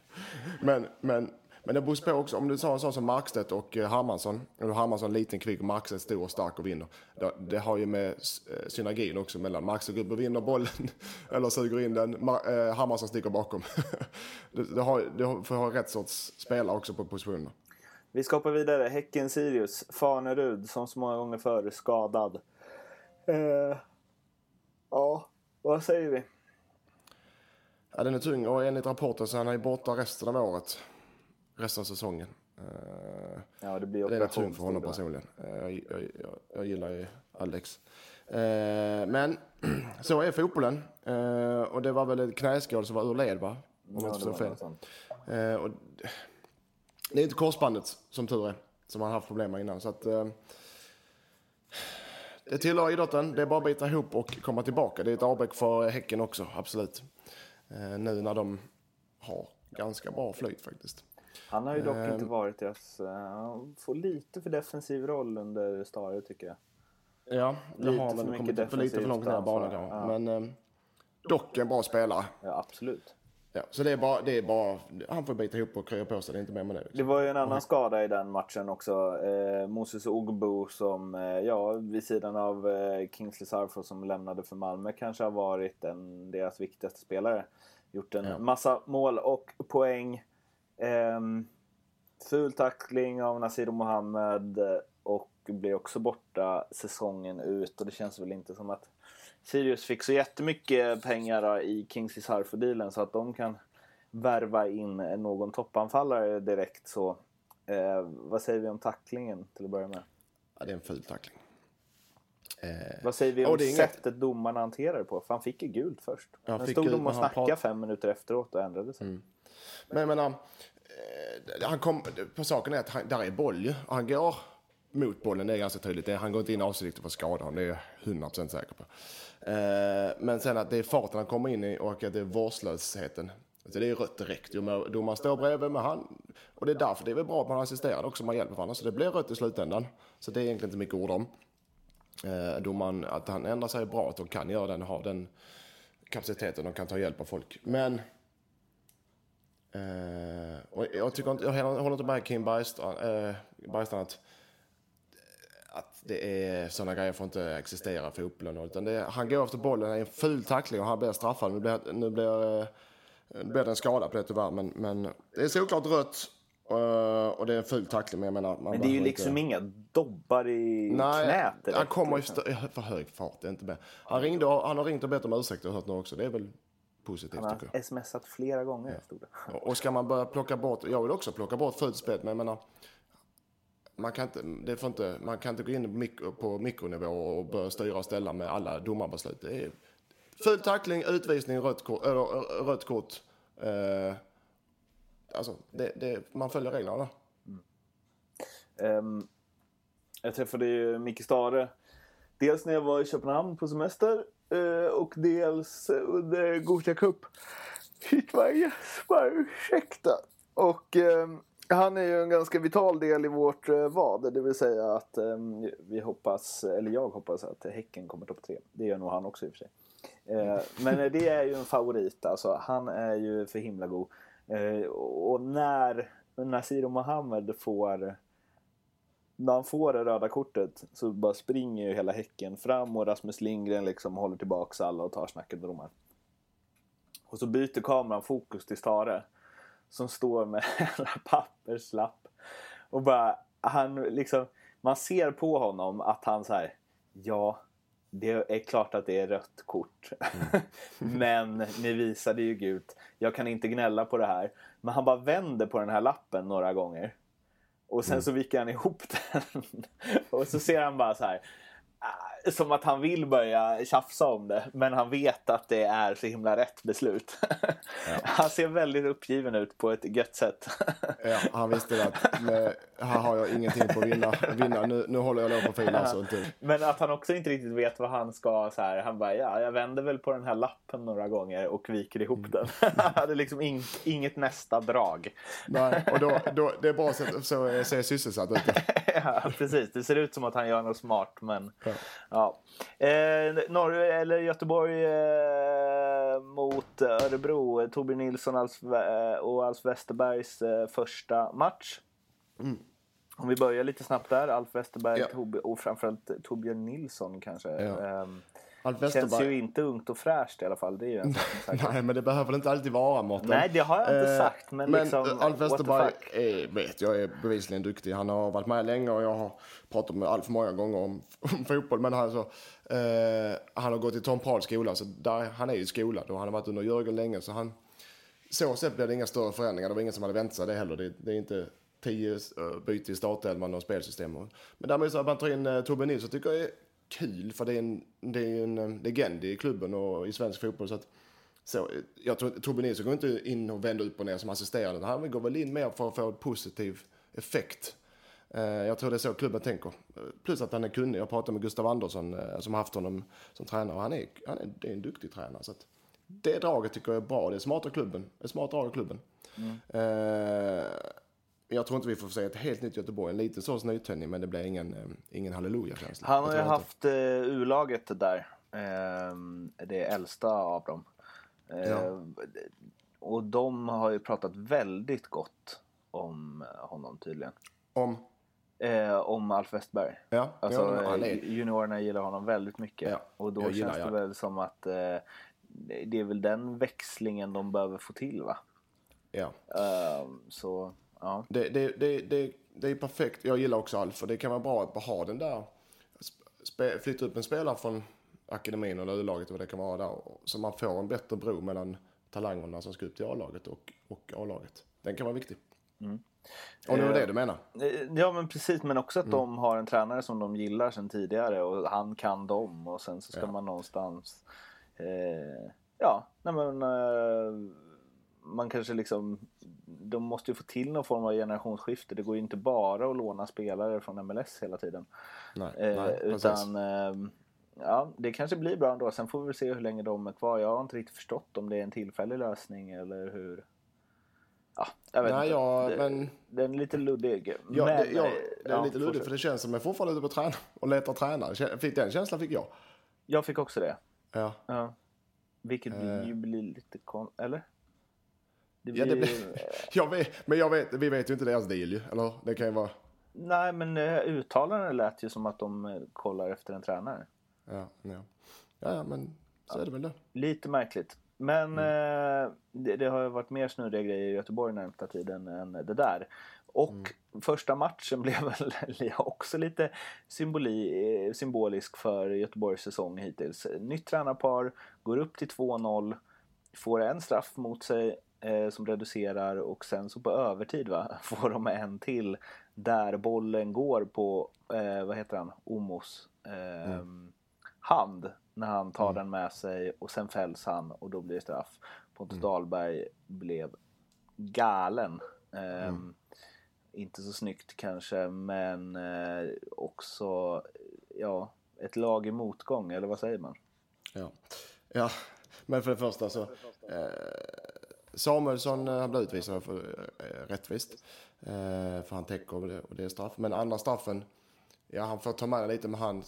Men, men, men det beror på också, om du tar en sån som Markstedt och eh, Hermansson, och Hermansson liten, kvick och Markstedt stor och stark och vinner. Det, det har ju med eh, synergin också mellan Markstedt går upp och vinner bollen, eller suger in den, Mar- eh, Hermansson sticker bakom. det, det, har, det får ha rätt sorts spelare också på positionerna. Vi ska hoppa vidare. Häcken Sirius. Farnerud som så många gånger förr skadad. Eh, ja, vad säger vi? Ja, den är tung och enligt rapporten så är han är borta resten av året. Resten av säsongen. Eh, Ja, det blir Det är operation. för honom personligen. Eh, Jag, jag, jag, jag gillar ju Alex. Eh, Men så är fotbollen. Och det var väl ett knäskål som var ur led va? Om jag Ja, inte det förstår fel. Och det är inte korsbandet som tur är. Som han haft problem med innan. Så att, det tillhör idrotten. Det är bara att bita ihop och komma tillbaka. Det är ett avbräck för Häcken också, absolut. Eh, Nu när de har ganska bra flyt faktiskt. Han har ju dock inte varit deras... eh, Han får lite för defensiv roll under Stare tycker jag. Ja, det Lite har väl kommit för lite för långt ner i banan. Ja. Men eh, dock en bra spelare. Ja, absolut. Ja, så det är, bara, det är bara, han får bita ihop och krya på sig, det är inte mer med det. Det Liksom. var ju en annan skada i den matchen också. Eh, Moses Ogbo som, eh, ja, vid sidan av eh, Kingsley Sarfo som lämnade för Malmö kanske har varit en, deras viktigaste spelare. Gjort en Ja. massa mål och poäng. Ehm, ful tackling av Nasir Mohammed eh, och blir också borta säsongen ut. Och det känns väl inte som att Sirius fick så jättemycket pengar då i Kingsley Sarfo-dealen så att de kan värva in någon toppanfallare direkt så. Eh, vad säger vi om tacklingen till att börja med? Ja, det är en ful tackling. Eh, Vad säger vi om inget- sättet domarna hanterade det på? För han fick ju gult först. Ja, Men stod de och men han snackade prat- fem minuter efteråt och ändrade sig. men jag menar, eh, han kom, på saken är att han, där är boll ju. Han går mot bollen, det är ganska tydligt. Han går inte in avsiktligt för att skada honom, det är jag 100% säker på. Eh, men sen att det är farten han kommer in i och att det är vårdslösheten. Alltså det är rött direkt. Domaren står bredvid, med han... Och det är därför det är väl bra att man assisterar också, man hjälper varandra. Så det blir rött i slutändan. Så det är egentligen inte mycket ord om. Eh, domaren, att han ändrar sig är bra, att de kan göra den och ha den kapaciteten, de kan ta hjälp av folk. Men... Eh, och jag, tycker inte, jag håller inte med Kim Bergstrand, eh, Bergstrand att, att det är sådana grejer får inte existera för fotbollen. Utan är- han går efter bollen, det är en ful tackling och han blir straffad. Nu blir, nu blir, eh, nu blir det en skada på det tyvärr. Men, men det är såklart rött eh, och det är en ful tackling. Men jag menar, man Men det är ju liksom inte... inga dobbar i Nej, knät direkt, han kommer i liksom. för hög fart, det är inte med. Han, ringde, han har ringt och bett om ursäkt och hört nu också. Det är väl positivt Han tycker jag. har smsat flera gånger stod det. Och ska man börja plocka bort, jag vill också plocka bort fult spel, men jag menar, man kan inte, det får inte, man kan inte gå in på, mikro, på mikronivå och börja styra och ställa med alla domarbeslut. Det är ful tackling, utvisning, rött kort. Eller, rött kort. Eh, alltså, det, det, man följer reglerna. Ehm, jag träffade ju Micke Stare. Dels när jag var i Köpenhamn på semester eh, och dels under Gothia Cup. Shit man Jesper, ursäkta. Och ehm, han är ju en ganska vital del i vårt eh, vad. Det vill säga att ehm, vi hoppas, eller jag hoppas att Häcken kommer topp tre. Det gör nog han också i och för sig. Eh, men eh, det är ju en favorit alltså. Han är ju för himla god. Och när Nasir Mohammed får när han får det röda kortet så bara springer ju hela Häcken fram och Rasmus Lindgren liksom håller tillbaks alla och tar snacket med domaren. Och så byter kameran fokus till Stare som står med en papperslapp och bara han liksom man ser på honom att han så här ja det är klart att det är rött kort. Mm. men ni visade ju gult. Jag kan inte gnälla på det här. Men han bara vänder på den här lappen några gånger. Och sen mm. så vickar han ihop den. och så ser han bara så här. Som att han vill börja tjafsa om det. Men han vet att det är så himla rätt beslut. Ja. Han ser väldigt uppgiven ut på ett gött sätt. ja, han visste att med, här har jag ingenting på att vinna. vinna. Nu, nu håller jag låg profil alltså. Inte. Men att han också inte riktigt vet vad han ska. Så här, han bara, ja, jag vänder väl på den här lappen några gånger och viker ihop mm. den. han hade liksom in, inget nästa drag. Nej, och då, då, det är bra att se sysselsatt ut. ja, precis. Det ser ut som att han gör något smart, men ja. ja. Eh, Norr, eller Göteborg eh, mot Örebro. Torbjörn Nilsson Alf, eh, och Alf Westerbergs eh, första match. Mm. Om vi börjar lite snabbt där. Alf Westerberg ja. och framförallt Torbjörn Nilsson kanske. Ja. Alf Westerberg... Känns ju inte ungt och fräscht i alla fall. Det är ju en Nej, men det behöver väl inte alltid vara Mårten. Nej, det har jag inte eh, sagt. Men, men liksom, eh, Alf Westerberg är, vet jag är bevisligen duktig. Han har varit med länge och jag har pratat med Alf många gånger om, om fotboll. Men han, så, eh, han har gått i Tom Prahls skola, så där, han är ju i skolan och han har varit under Jörgen länge. Så han, så sett blir det inga större förändringar. Det var ingen som hade väntat sig det heller. Det, det är inte tio uh, byte i startelvan och spelsystem. Men däremot så att man tar in uh, Tobbe Nilsson tycker jag är kul för det är en, det är en eh, legend i klubben och i svensk fotboll. Så att, så, jag tror Tobbe Nilsson går inte in och vänder upp och ner som assisterande. Han går väl in mer för att få en positiv effekt. Uh, jag tror det är så klubben tänker. Plus att han är kunnig. Jag pratade med Gustav Andersson som har haft honom som tränare. Han är, han är, det är en duktig tränare. Så att, det draget tycker jag är bra. Det är smart av klubben. Det är smart drag av klubben. Mm. Jag tror inte vi får se ett helt nytt Göteborg. En liten sorts nytändning men det blir ingen, eh, ingen halleluja-känsla. Han har ju haft uh, U-laget där. Uh, det äldsta av dem. Uh, ja. Och de har ju pratat väldigt gott om honom tydligen. Om? Eh, om Alf Westberg. Ja, alltså, ja, är... Juniorerna gillar honom väldigt mycket. Ja, och då känns det väl som att eh, det är väl den växlingen de behöver få till va? Ja. Uh, så Ja. Det, det, det, det, det är perfekt. Jag gillar också Alf. Det kan vara bra att ha den där. Spe, flytta upp en spelare från akademin eller U-laget vad det kan vara där. Så man får en bättre bro mellan talangerna som ska upp till A-laget och, och A-laget. Den kan vara viktig. Mm. Om det var det eh, du menar? Eh, ja men precis men också att mm. de har en tränare som de gillar sedan tidigare och han kan dem och sen så ska ja. man någonstans eh, Ja, nej men eh, man kanske liksom de måste ju få till någon form av generationsskifte. Det går ju inte bara att låna spelare från MLS hela tiden. Nej, eh, nej, utan eh, ja, det kanske blir bra ändå. Sen får vi väl se hur länge de är kvar. Jag har inte riktigt förstått om det är en tillfällig lösning eller hur. Ja, jag vet nej, inte. Ja, det, men... Den är lite luddig. Ja, men, det, ja, det är ja, lite luddig för det känns som att jag fortfarande ute på träna och letar tränare. Den känslan fick jag. Jag fick också det. Ja. ja. Vilket uh... blir lite konstigt, eller? Det blir... ja, det blir... jag vet, men jag vet, vi vet ju inte deras deal ju. Eller det kan ju vara... Nej, men uh, uttalandena lät ju som att de uh, kollar efter en tränare. Ja, ja. Ja, men så är det väl det. Lite märkligt. Men mm. uh, det, det, har ju varit mer snurriga grejer i Göteborg närmsta tiden än det där. Och mm. första matchen blev väl också lite symboli, symbolisk för Göteborgs säsong hittills. Nytt tränarpar, går upp till 2-0, får en straff mot sig eh, som reducerar och sen så på övertid va, får de en till där bollen går på, eh, vad heter han, Omos eh, mm. hand när han tar mm. den med sig och sen fälls han och då blir det straff. Pontus mm. Dahlberg blev galen. Mm. Inte så snyggt kanske men eh, också ja, ett lag i motgång eller vad säger man? Ja, ja. men för det första så eh, Samuelsson han blev utvisad för eh, rättvist. Eh, för han täcker och det, och det är straff. Men andra straffen, ja han får ta med det lite med hand.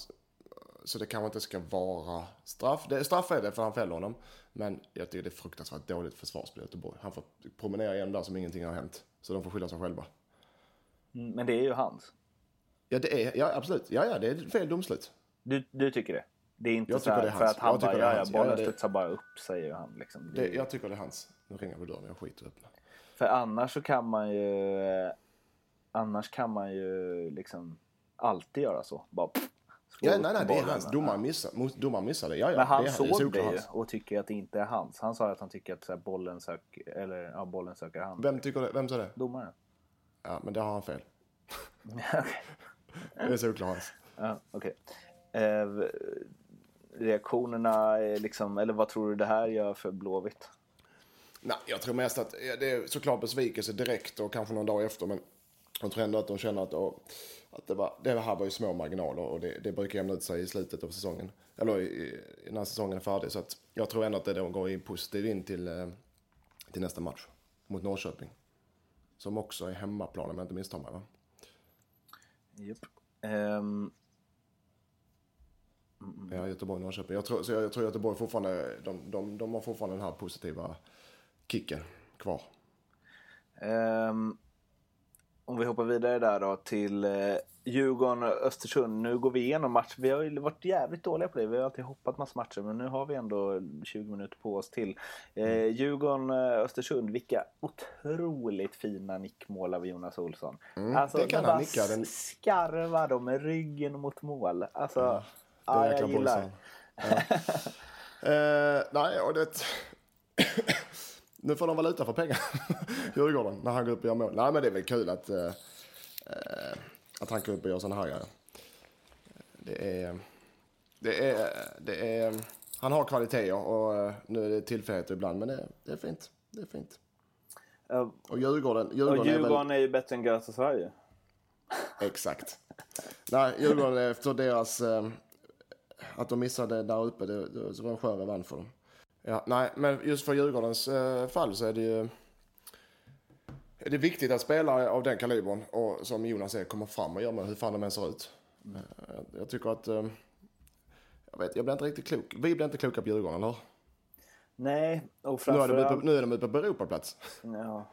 Så det kanske inte ska vara straff. Det, straff är det för han fäller honom. Men jag tycker det är fruktansvärt dåligt försvarsspel i Göteborg. Han får promenera igenom där som ingenting har hänt. Så de får skylla sig själva. Mm, men det är ju hans. Ja, det är, ja absolut. Ja, ja, det är fel domslut. Du, du tycker det? Det är inte Jag så här för att han Jag bara, ja, ja. Ja, bollen det- studsar bara upp, säger han. Liksom. Det, jag tycker det är hans. Nu ringer vi dörren, jag skiter i att öppna. För annars så kan man ju... eh, Annars kan man ju liksom alltid göra så. Bara pff, Ja, nej, nej, det är hans. Domaren domaren missar det. Ja, ja, Men han det är, såg det är det solklart ju och tycker att det inte är hans. Han sa att han tycker att så här, bollen, sök, eller, ja, bollen söker han. Vem, tycker det, vem sa det? Domaren. Ja, men där har han fel. Det är solklart hans. Ja, okej. Eh, reaktionerna, liksom, eller vad tror du det här gör för Blåvitt? Nej, jag tror mest att det är såklart besvikelse direkt och kanske någon dag efter. Men jag tror ändå att de känner att, åh, att det, var, det här var ju små marginaler och det, det brukar jämna ut sig i slutet av säsongen. Eller i, när säsongen är färdig. Så att jag tror ändå att det då går in positivt in till, eh, till nästa match mot Norrköping. Som också är hemmaplan om jag inte misstar mig va? Yep. Ehm, Ja, Göteborg-Norrköping. Jag tror, så jag, jag tror Göteborg fortfarande, de, de, de har fortfarande den här positiva kicken kvar. ehm, om vi hoppar vidare där då till eh, Djurgården och Östersund. Nu går vi igenom match. Vi har ju varit jävligt dåliga på det. Vi har alltid hoppat massa matcher men nu har vi ändå 20 minuter på oss till. Eh, Djurgården och Östersund. Vilka otroligt fina nickmål av Jonas Olsson. alltså, det kan han nicka, den- skarvar dem med ryggen mot mål. Alltså, Det ja, är jag jäkla gillar. Ja. eh, nej, och det... nu får de valuta för pengar, Djurgården, när han går upp och gör mål. Nej, men det är väl kul att, eh, eh, att han går upp och gör sådana här grejer. Det är, det är, det är... Han har kvaliteter och eh, nu är det tillfälligheter ibland, men det, det är fint. Det är fint. Ja, Och Djurgården, Djurgården, och är väl... Djurgården är ju bättre än Göta Sverige. Exakt. Nej, Djurgården efter deras... Eh, att de missade där uppe, det, det så var en skön revansch för dem. Ja, nej, men just för Djurgårdens eh, fall så är det ju... Är det viktigt att spelare av den kalibern och som Jonas är kommer fram och gör med hur fan de än ser ut. Eh, jag, jag tycker att... Eh, jag vet, jag blir inte riktigt klok. Vi blir inte kloka på Djurgården, eller? Nej, och Nu är, de framförallt... uppe, nu är de uppe på Europaplats. Ja.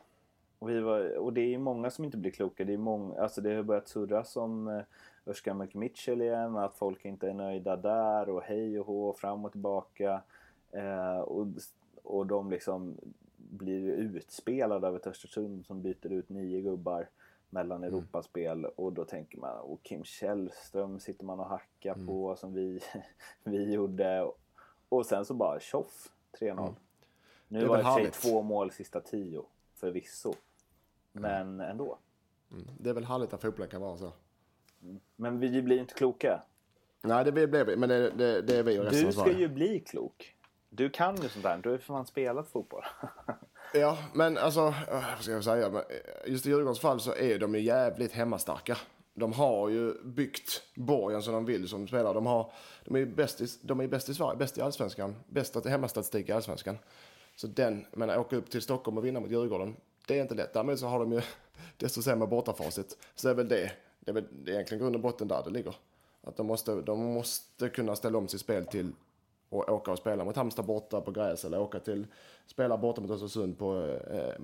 Och, vi var, och det är många som inte blir kloka. Det, är många, alltså det har börjat surras om eh, Özcan McMitchell igen, att folk inte är nöjda där och hej och hå, fram och tillbaka. Eh, och, och de liksom blir utspelade av ett Östersund som byter ut nio gubbar mellan Europaspel och då tänker man, och Kim Källström sitter man och hackar på som vi, vi gjorde. Och sen så bara tjoff, 3-0. Nu Det är var det i sig två mål sista tio, förvisso. Men ändå. Det är väl härligt att fotbollen kan vara så. Men vi blir inte kloka. Nej, det blir vi, men det, det, det är vi och resten Du ska ju bli klok. Du kan ju sånt där. Du har ju för fan spelat fotboll. Ja, men alltså, eh, vad ska jag säga? Men, eh, Just i Djurgårdens fall så är de ju jävligt hemmastarka. De har ju byggt borgen som de vill som spelare. De, har, de är bäst i, de är bäst i Sverige, bäst i allsvenskan, bäst hemmastatistik i allsvenskan. Så den, men att åka upp till Stockholm och vinna mot Djurgården, det är inte lätt. Därmed så har de ju desto sämre bortafacit. Så det är väl det, det är väl det är egentligen grund och botten där det ligger. Att de måste, de måste kunna ställa om sitt spel till och åka och spela mot Halmstad borta på gräs eller åka till, spela borta mot Östersund på, eh,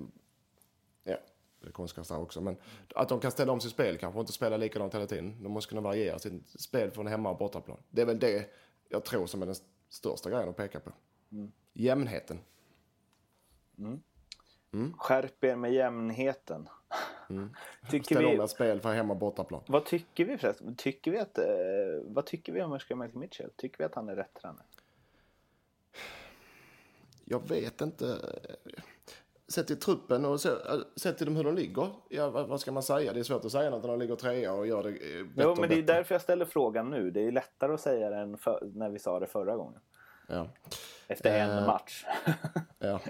ja, det är konstgräs där också, men att de kan ställa om sitt spel kanske inte spela likadant hela tiden. De måste kunna variera sitt spel från hemma och bortaplan. Det är väl det jag tror som är den största grejen att peka på. Jämnheten. Skärp er med jämnheten. Tycker Ställa om vi, ert spel för hemma och bortaplan. vad tycker vi förresten? Tycker vi att, eh, vad tycker vi om Özcan McMitchell? Tycker vi att han är rätt tränare? Jag vet inte. Sett till truppen och sett till dem hur de ligger. Ja, vad, ska man säga? Det är svårt att säga något när de ligger trea och gör det eh, bättre Jo, men det är bättre. därför jag ställer frågan nu. Det är lättare att säga det än för, när vi sa det förra gången. Ja. Efter en Eh, match. Ja.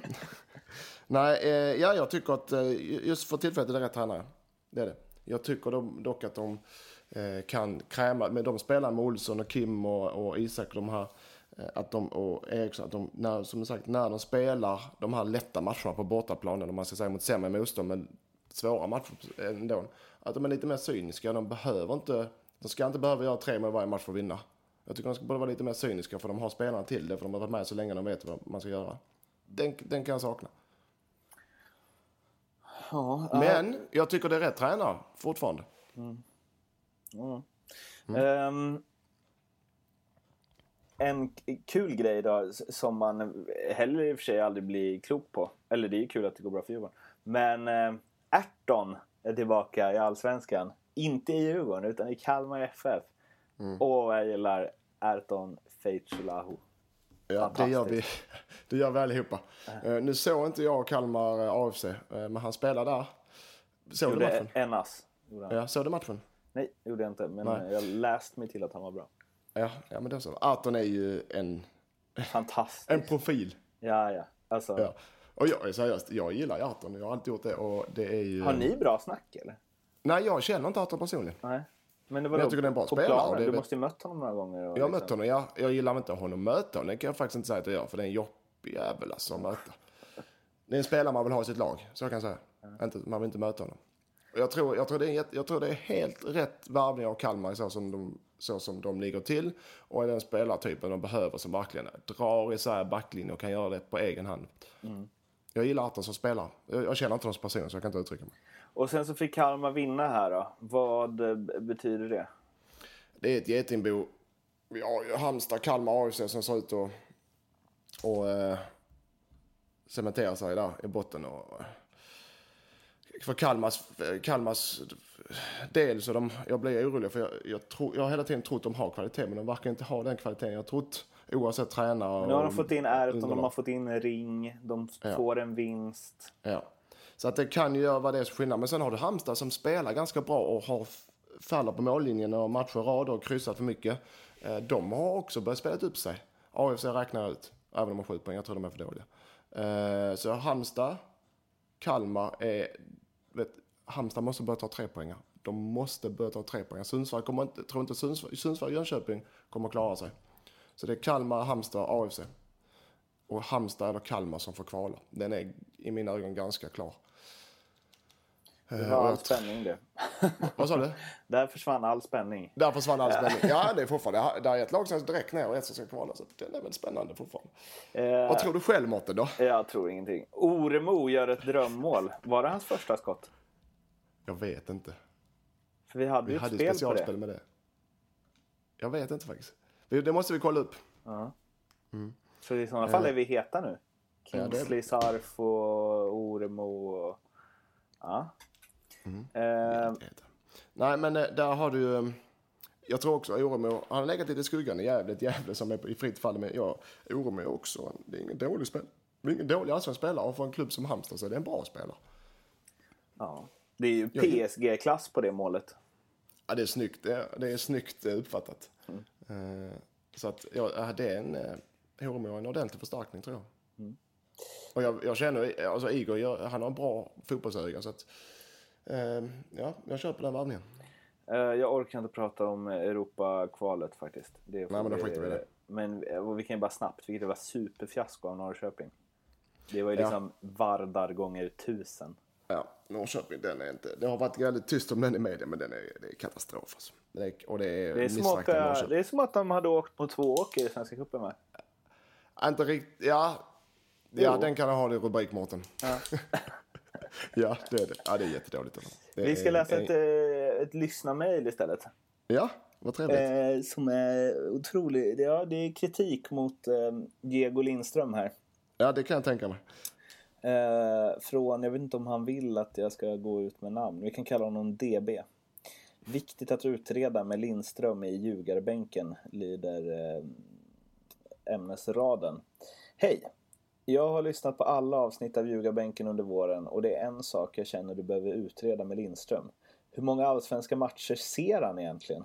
Nej, eh, ja, jag tycker att eh, just för tillfället är det rätt tränare. Det är det. Jag tycker de, dock att de eh, kan kräma, men de spelar med Olsson och Kim och, och Isak de här, att de, och Eriksson, att de, när, som sagt, när de spelar de här lätta matcherna på bortaplanen, om man ska säga mot sämre motstånd, men svåra matcher ändå, att de är lite mer cyniska. De behöver inte, de ska inte behöva göra tre mål varje match för att vinna. Jag tycker de ska vara lite mer cyniska för de har spelarna till det, för de har varit med så länge de vet vad man ska göra. Den, den kan jag sakna. Ja, Men jag tycker det är rätt tränare fortfarande. Mm. Um, en kul grej då som man heller i och för sig aldrig blir klok på. Eller det är ju kul att det går bra för Djurgården. Men eh, Erton är tillbaka i Allsvenskan. Inte i Djurgården utan i Kalmar FF. Åh, vad jag gillar Erton Feitsulahu. Ja, det gör vi. Det gör vi allihopa. Eh, nu såg inte jag Kalmar eh, AFC, eh, men han spelar där. Såg du matchen? en ass. Ja, såg du matchen? Nej, gjorde jag inte. Men Nej. jag läste mig till att han var bra. Ja, ja men då så. Arton är ju en, Fantastiskt. en profil. Ja, ja. Alltså, Ja. Och jag är seriöst, jag gillar Arton. Jag har alltid gjort det. Och det är ju... Har ni bra snack eller? Nej, jag känner inte Arton personligen. Nej. Men det var Men jag tycker det är en bra spelare, planen. det är Du måste ju mött honom några gånger. Jag har liksom- mött honom, jag, jag gillar inte honom möta honom. Det kan jag faktiskt inte säga att jag gör, för det är en jobbig jävel alltså att möta. Det är en spelare man vill ha i sitt lag, så jag kan säga. Inte, man vill inte möta honom. Jag tror, jag, tror det är, jag tror det är helt rätt värvning av Kalmar så som, de, så som de ligger till. Och är den spelartypen de behöver som verkligen drar isär backlinjen och kan göra det på egen hand. Jag gillar Arton som spelare. Jag, jag känner inte honom som person så jag kan inte uttrycka mig. Och sen så fick Kalmar vinna här då. Vad eh, betyder det? Det är ett getingbo. Vi har ju Halmstad, Kalmar, AFC som ser ut att och, eh, cementera sig där i botten. Och, för Kalmars, Kalmars del så de, jag blir orolig för jag, jag, tror, jag har hela tiden trott de har kvalitet men de verkar inte ha den kvaliteten. Jag trott oavsett tränare. Nu har de fått in Erton, de har fått in Ring, de Ja. får en vinst. Ja. Så att det kan ju göra vad det är för skillnad. Men sen har du Halmstad som spelar ganska bra och har faller på mållinjen och matcher rad och kryssat för mycket. Eh, De har också börjat spela upp sig. AFC räknar ut, även om de har sju poäng. Jag tror de är för dåliga. Eh, Så Halmstad, Kalmar är... Vet, Halmstad måste börja ta tre poängar. De måste börja ta tre poängar. Sundsvall kommer inte, tror inte Sundsvall, Sundsvall och Jönköping kommer att klara sig. Så det är Kalmar, Halmstad, AFC. Och Halmstad eller Kalmar som får kvala. Den är i mina ögon ganska klar. Det Eh, var och all spänning det. Vad sa du? Där försvann all spänning. Där försvann all spänning. Ja, det är fortfarande. Där är ett lag som direkt ner och ett som ska kvala. Så den är väl spännande fortfarande. Eh, Vad tror du själv, Mårten, då? Jag tror ingenting. Oremo gör ett drömmål. Var det hans första skott? Jag vet inte. För vi hade Vi ju hade ett ju spel på specialspel det. med det. Jag vet inte faktiskt. Det det måste vi kolla upp. Så i sådana fall är vi heta nu. Ja, det. Kingsley, Sarf och Oremo. Och... Ja. Mm. Eh, Nej, men eh, där har du ju... eh, Jag tror också Oremo, han har legat lite i skuggan i Gävle, ett Gävle som är i fritt fall. Men jag, Oremo också, det är ingen dålig spelare. Det är ingen dålig allsvensk spelare och för en klubb som Halmstad så är det en bra spelare. ja. Det är ju PSG-klass på det målet. Ja, det är snyggt, det är, det är snyggt eh, uppfattat. Eh, så att, ja, det är en, Oremo är en ordentlig förstärkning tror jag. Och jag, jag känner, alltså Igor, han har en bra fotbollsöga så att, ja, jag köper den varvningen. Eh, jag orkar inte prata om Europa-kvalet faktiskt. Det Nej, men då skiter vi i det. Men eh, vi kan ju bara snabbt, vilket var superfiasko av Norrköping. Det var ju Ja. liksom Vardar gånger tusen. Ja, Norrköping, den är inte, det har varit väldigt tyst om den i media men den är, det är katastrof alltså. det är, Och det är, Det är, som att, eh, det är som att de hade åkt på två åker i Svenska cupen med. Inte riktigt, ja. Ja, Jo. den kan ha i rubrik Mårten. Ja. ja, det är det. Ja, det är jättedåligt. Det Vi ska är- läsa är- ett, eh, ett lyssnarmail istället. Ja, vad trevligt. Eh, som är otroligt. Ja, det är kritik mot eh, Diego Lindström här. Ja, det kan jag tänka mig. Eh, från, jag vet inte om han vill att jag ska gå ut med namn. Vi kan kalla honom DB. Viktigt att utreda med Lindström i ljugarbänken, lyder eh, ämnesraden. Hej! Jag har lyssnat på alla avsnitt av ljugarbänken under våren och det är en sak jag känner du behöver utreda med Lindström. Hur många allsvenska matcher ser han egentligen?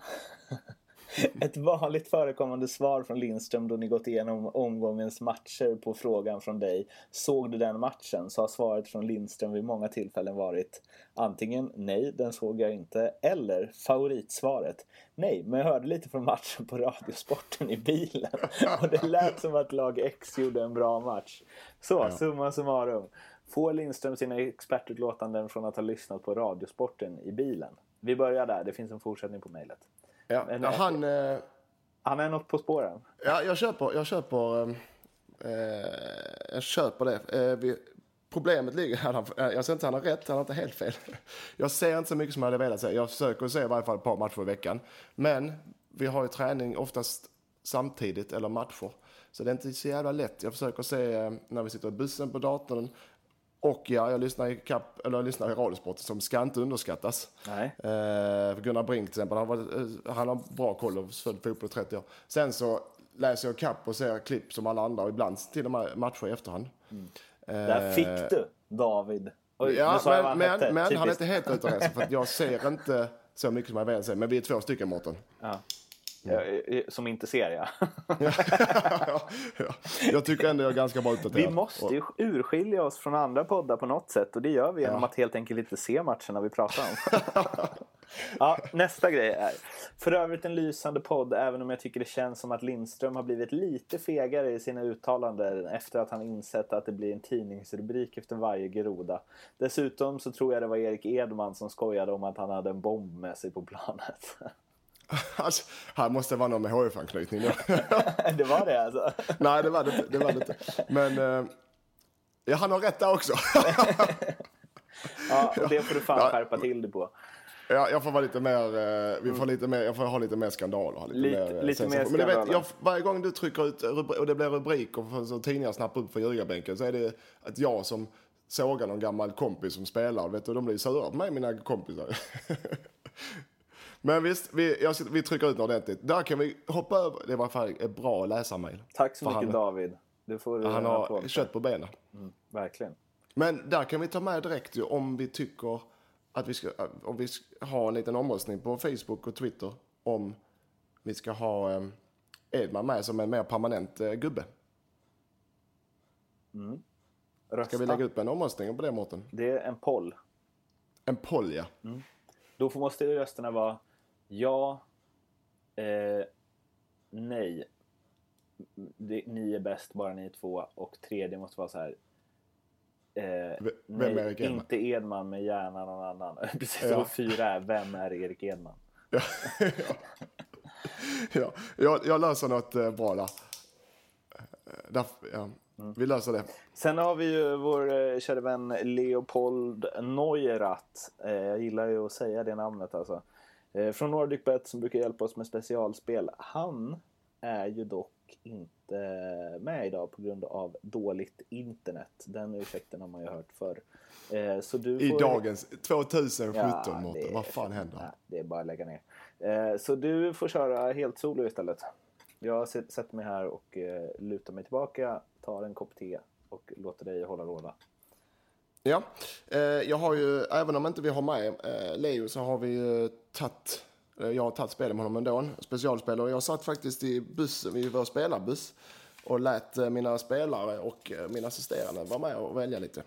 Ett vanligt förekommande svar från Lindström då ni gått igenom omgångens matcher på frågan från dig Såg du den matchen? Så har svaret från Lindström vid många tillfällen varit antingen nej, den såg jag inte eller favoritsvaret nej, men jag hörde lite från matchen på Radiosporten i bilen och det lät som att lag X gjorde en bra match. Så, summa summarum. Får Lindström sina expertutlåtanden från att ha lyssnat på Radiosporten i bilen? Vi börjar där, det finns en fortsättning på mejlet. Ja, Men, eh, han... Eh, Han är något på spåren. ja, jag köper... Jag köper, eh, eh, jag köper det. Eh, vi problemet ligger, han, jag säger inte att han har rätt, han har inte helt fel. Jag ser inte så mycket som jag hade velat se. Jag försöker se i varje fall ett par matcher i veckan. Men vi har ju träning oftast samtidigt, eller matcher. Så det är inte så jävla lätt. Jag försöker se eh, när vi sitter i bussen på datorn. Och ja, jag lyssnar i, kap, eller jag lyssnar i Radiosport som ska inte underskattas. Nej. Eh, Gunnar Brink till exempel, han, var, eh, han har bra koll och född fotboll i 30 år. Sen så läser jag kapp och ser klipp som alla andra och ibland till och med matcher i efterhand. Mm. Där fick du David. Oj, ja, men, men, men han är inte helt ute och reser för att jag ser inte så mycket som jag vill se. Men vi är två stycken Mårten. Ja. Mm. Som inte ser ja. ja, ja. Jag tycker ändå jag är ganska bra uppdaterad. Vi måste ju urskilja oss från andra poddar på något sätt och det gör vi genom ja. att helt enkelt inte se matcherna vi pratar om. ja, nästa grej är, för övrigt en lysande podd även om jag tycker det känns som att Lindström har blivit lite fegare i sina uttalanden efter att han insett att det blir en tidningsrubrik efter varje groda. Dessutom så tror jag det var Erik Edman som skojade om att han hade en bomb med sig på planet. Alltså, här måste vara någon med HF-anknytning det var det alltså? Nej, det var det inte. Det var det inte. Men eh, ja, han har rätt där också. ja, och det får du fan ja. skärpa till dig på. Ja, jag får vara lite mer, eh, vi får mm. lite mer, jag får ha lite mer skandal. Ha lite, lite mer, lite mer Men du vet, jag, varje gång du trycker ut och det blir rubriker och tidningar snappar upp för ljugarbänken så är det att jag som sågar någon gammal kompis som spelar, vet du, de blir sura på mig, mina kompisar. Men visst, vi, jag, vi trycker ut ordentligt. Där kan vi hoppa över. Det var fan ett bra läsarmail. Tack så mycket han, David. Du får han har kött på benen. Mm, verkligen. Men där kan vi ta med direkt ju, om vi tycker att vi ska, om vi ska ha en liten omröstning på Facebook och Twitter om vi ska ha eh, Edman med som en mer permanent eh, gubbe. Mm. Ska vi lägga upp en omröstning på det Mårten? Det är en poll. En poll ja. Mm. Då måste rösterna vara Ja. Eh, nej. Det, ni är bäst, bara ni är två. Och tredje måste vara så här. Eh, vem nej, är Erik Edman? Inte Edman, men gärna någon annan. Precis som ja. fyra är, vem är Erik Edman? ja, ja. Jag, jag löser något eh, bra där. där ja. Mm. Vi löser det. Sen har vi ju vår eh, kära vän Leopold Neurath. Eh, jag gillar ju att säga det namnet alltså. Eh, från NordicBet som brukar hjälpa oss med specialspel. Han är ju dock inte med idag på grund av dåligt internet. Den ursäkten har man ju hört förr. Eh, så du får... I dagens 2017 ja, Mårten, vad fan händer? Nej, det är bara att lägga ner. Eh, så du får köra helt solo istället. Jag sätter mig här och lutar mig tillbaka, tar en kopp te och låter dig hålla råda. Ja, eh, jag har ju, även om inte vi har med eh, Leo så har vi ju tagit, eh, jag har tagit spel med honom ändå, specialspel. Och jag satt faktiskt i bussen, i vår spelarbuss och lät eh, mina spelare och eh, mina assisterande vara med och välja lite.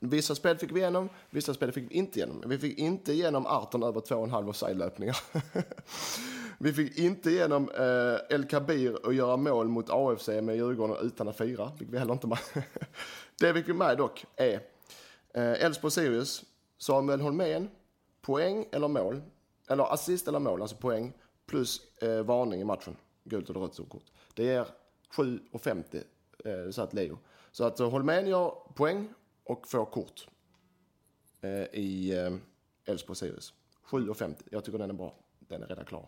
Vissa spel fick vi igenom, vissa spel fick vi inte igenom. Vi fick inte igenom 18 över 2,5 offside-löpningar. vi fick inte igenom eh, El Kabir och göra mål mot AFC med Djurgården utan att fira. Fick vi heller inte med. det fick vi med dock är Eh, Elfsborg-Sirius, Samuel Holmén, poäng eller mål, eller assist eller mål, alltså poäng, plus eh, varning i matchen, gult eller rött kort. Det ger 7,50 eh, satt Leo. Så att eh, Holmén gör poäng och får kort eh, i eh, Elfsborg-Sirius. 7,50. Jag tycker den är bra. Den är redan klar.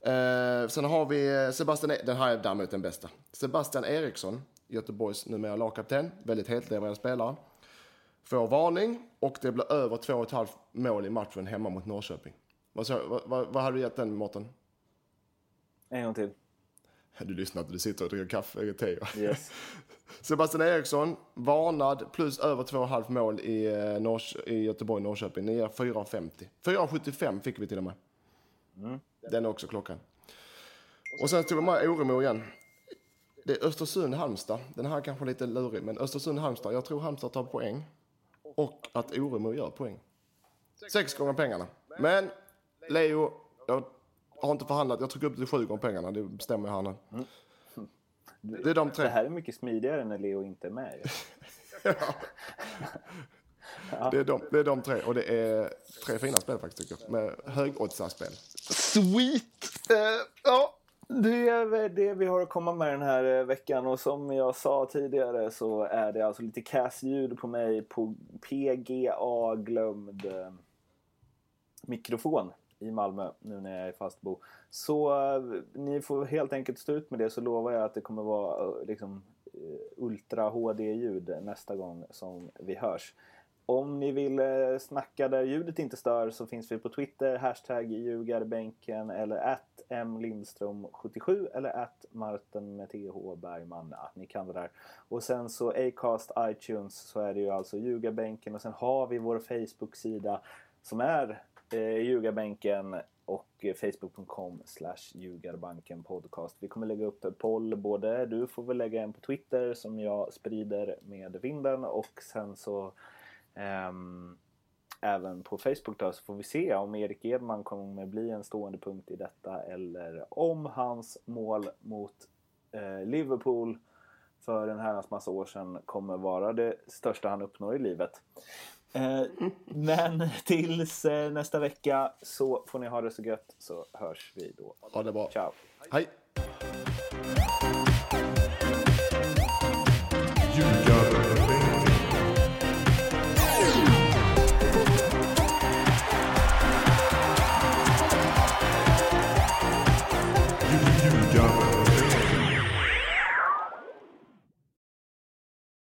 Eh, sen har vi Sebastian, e den här är däremot den bästa. Sebastian Eriksson, Göteborgs numera lagkapten, väldigt heltlevererad spelare får varning och det blir över 2,5 mål i matchen hemma mot Norrköping. Vad, så, vad, vad, vad hade du gett den, Mårten? En gång till. Du lyssnar inte, du sitter och dricker kaffe och te. Yes. Sebastian Eriksson, varnad, plus över 2,5 mål i, eh, Norrs i Göteborg-Norrköping. Ni är 4,50. 4,75 fick vi till och med. Mm. Den är också klockan. Och sen tog vi med Oremo igen. Det är Östersund-Halmstad. Den här är kanske lite lurig, men Östersund-Halmstad. Jag tror Halmstad tar poäng och att Oremo gör poäng. Sex gånger pengarna. Men Leo, jag har inte förhandlat. Jag trycker upp till sju gånger pengarna. Det bestämmer jag här nu. Mm. Det är de tre. Det här är mycket smidigare när Leo inte är med. ja. Det, är de, det är de tre och det är tre fina spel faktiskt tycker jag. Med högoddsarspel. Sweet! Uh, ja. Det är det vi har att komma med den här eh, veckan och som jag sa tidigare så är det alltså lite kassljud på mig på PGA glömd eh, mikrofon i Malmö nu när jag är fastbo. Så eh, ni får helt enkelt stå ut med det så lovar jag att det kommer vara liksom Ultra HD-ljud nästa gång som vi hörs. Om ni vill eh, snacka där ljudet inte stör så finns vi på Twitter, hashtag ljugarbänken eller att mlindström77 eller att Martin med TH Bergman. Ja, ni kan det där. Och sen så Acast, iTunes så är det ju alltså ljugarbänken och sen har vi vår Facebook-sida som är eh, ljugarbänken och eh, facebook.com slash ljugarbanken podcast. Vi kommer lägga upp poll både, du får väl lägga en på Twitter som jag sprider med vinden och sen så även på Facebook då så får vi se om Erik Edman kommer bli en stående punkt i detta eller om hans mål mot eh, Liverpool för en herrans massa år sedan kommer vara det största han uppnår i livet. Eh, men tills eh, nästa vecka så får ni ha det så gött så hörs vi då. Ha det bra. Ciao. Hej.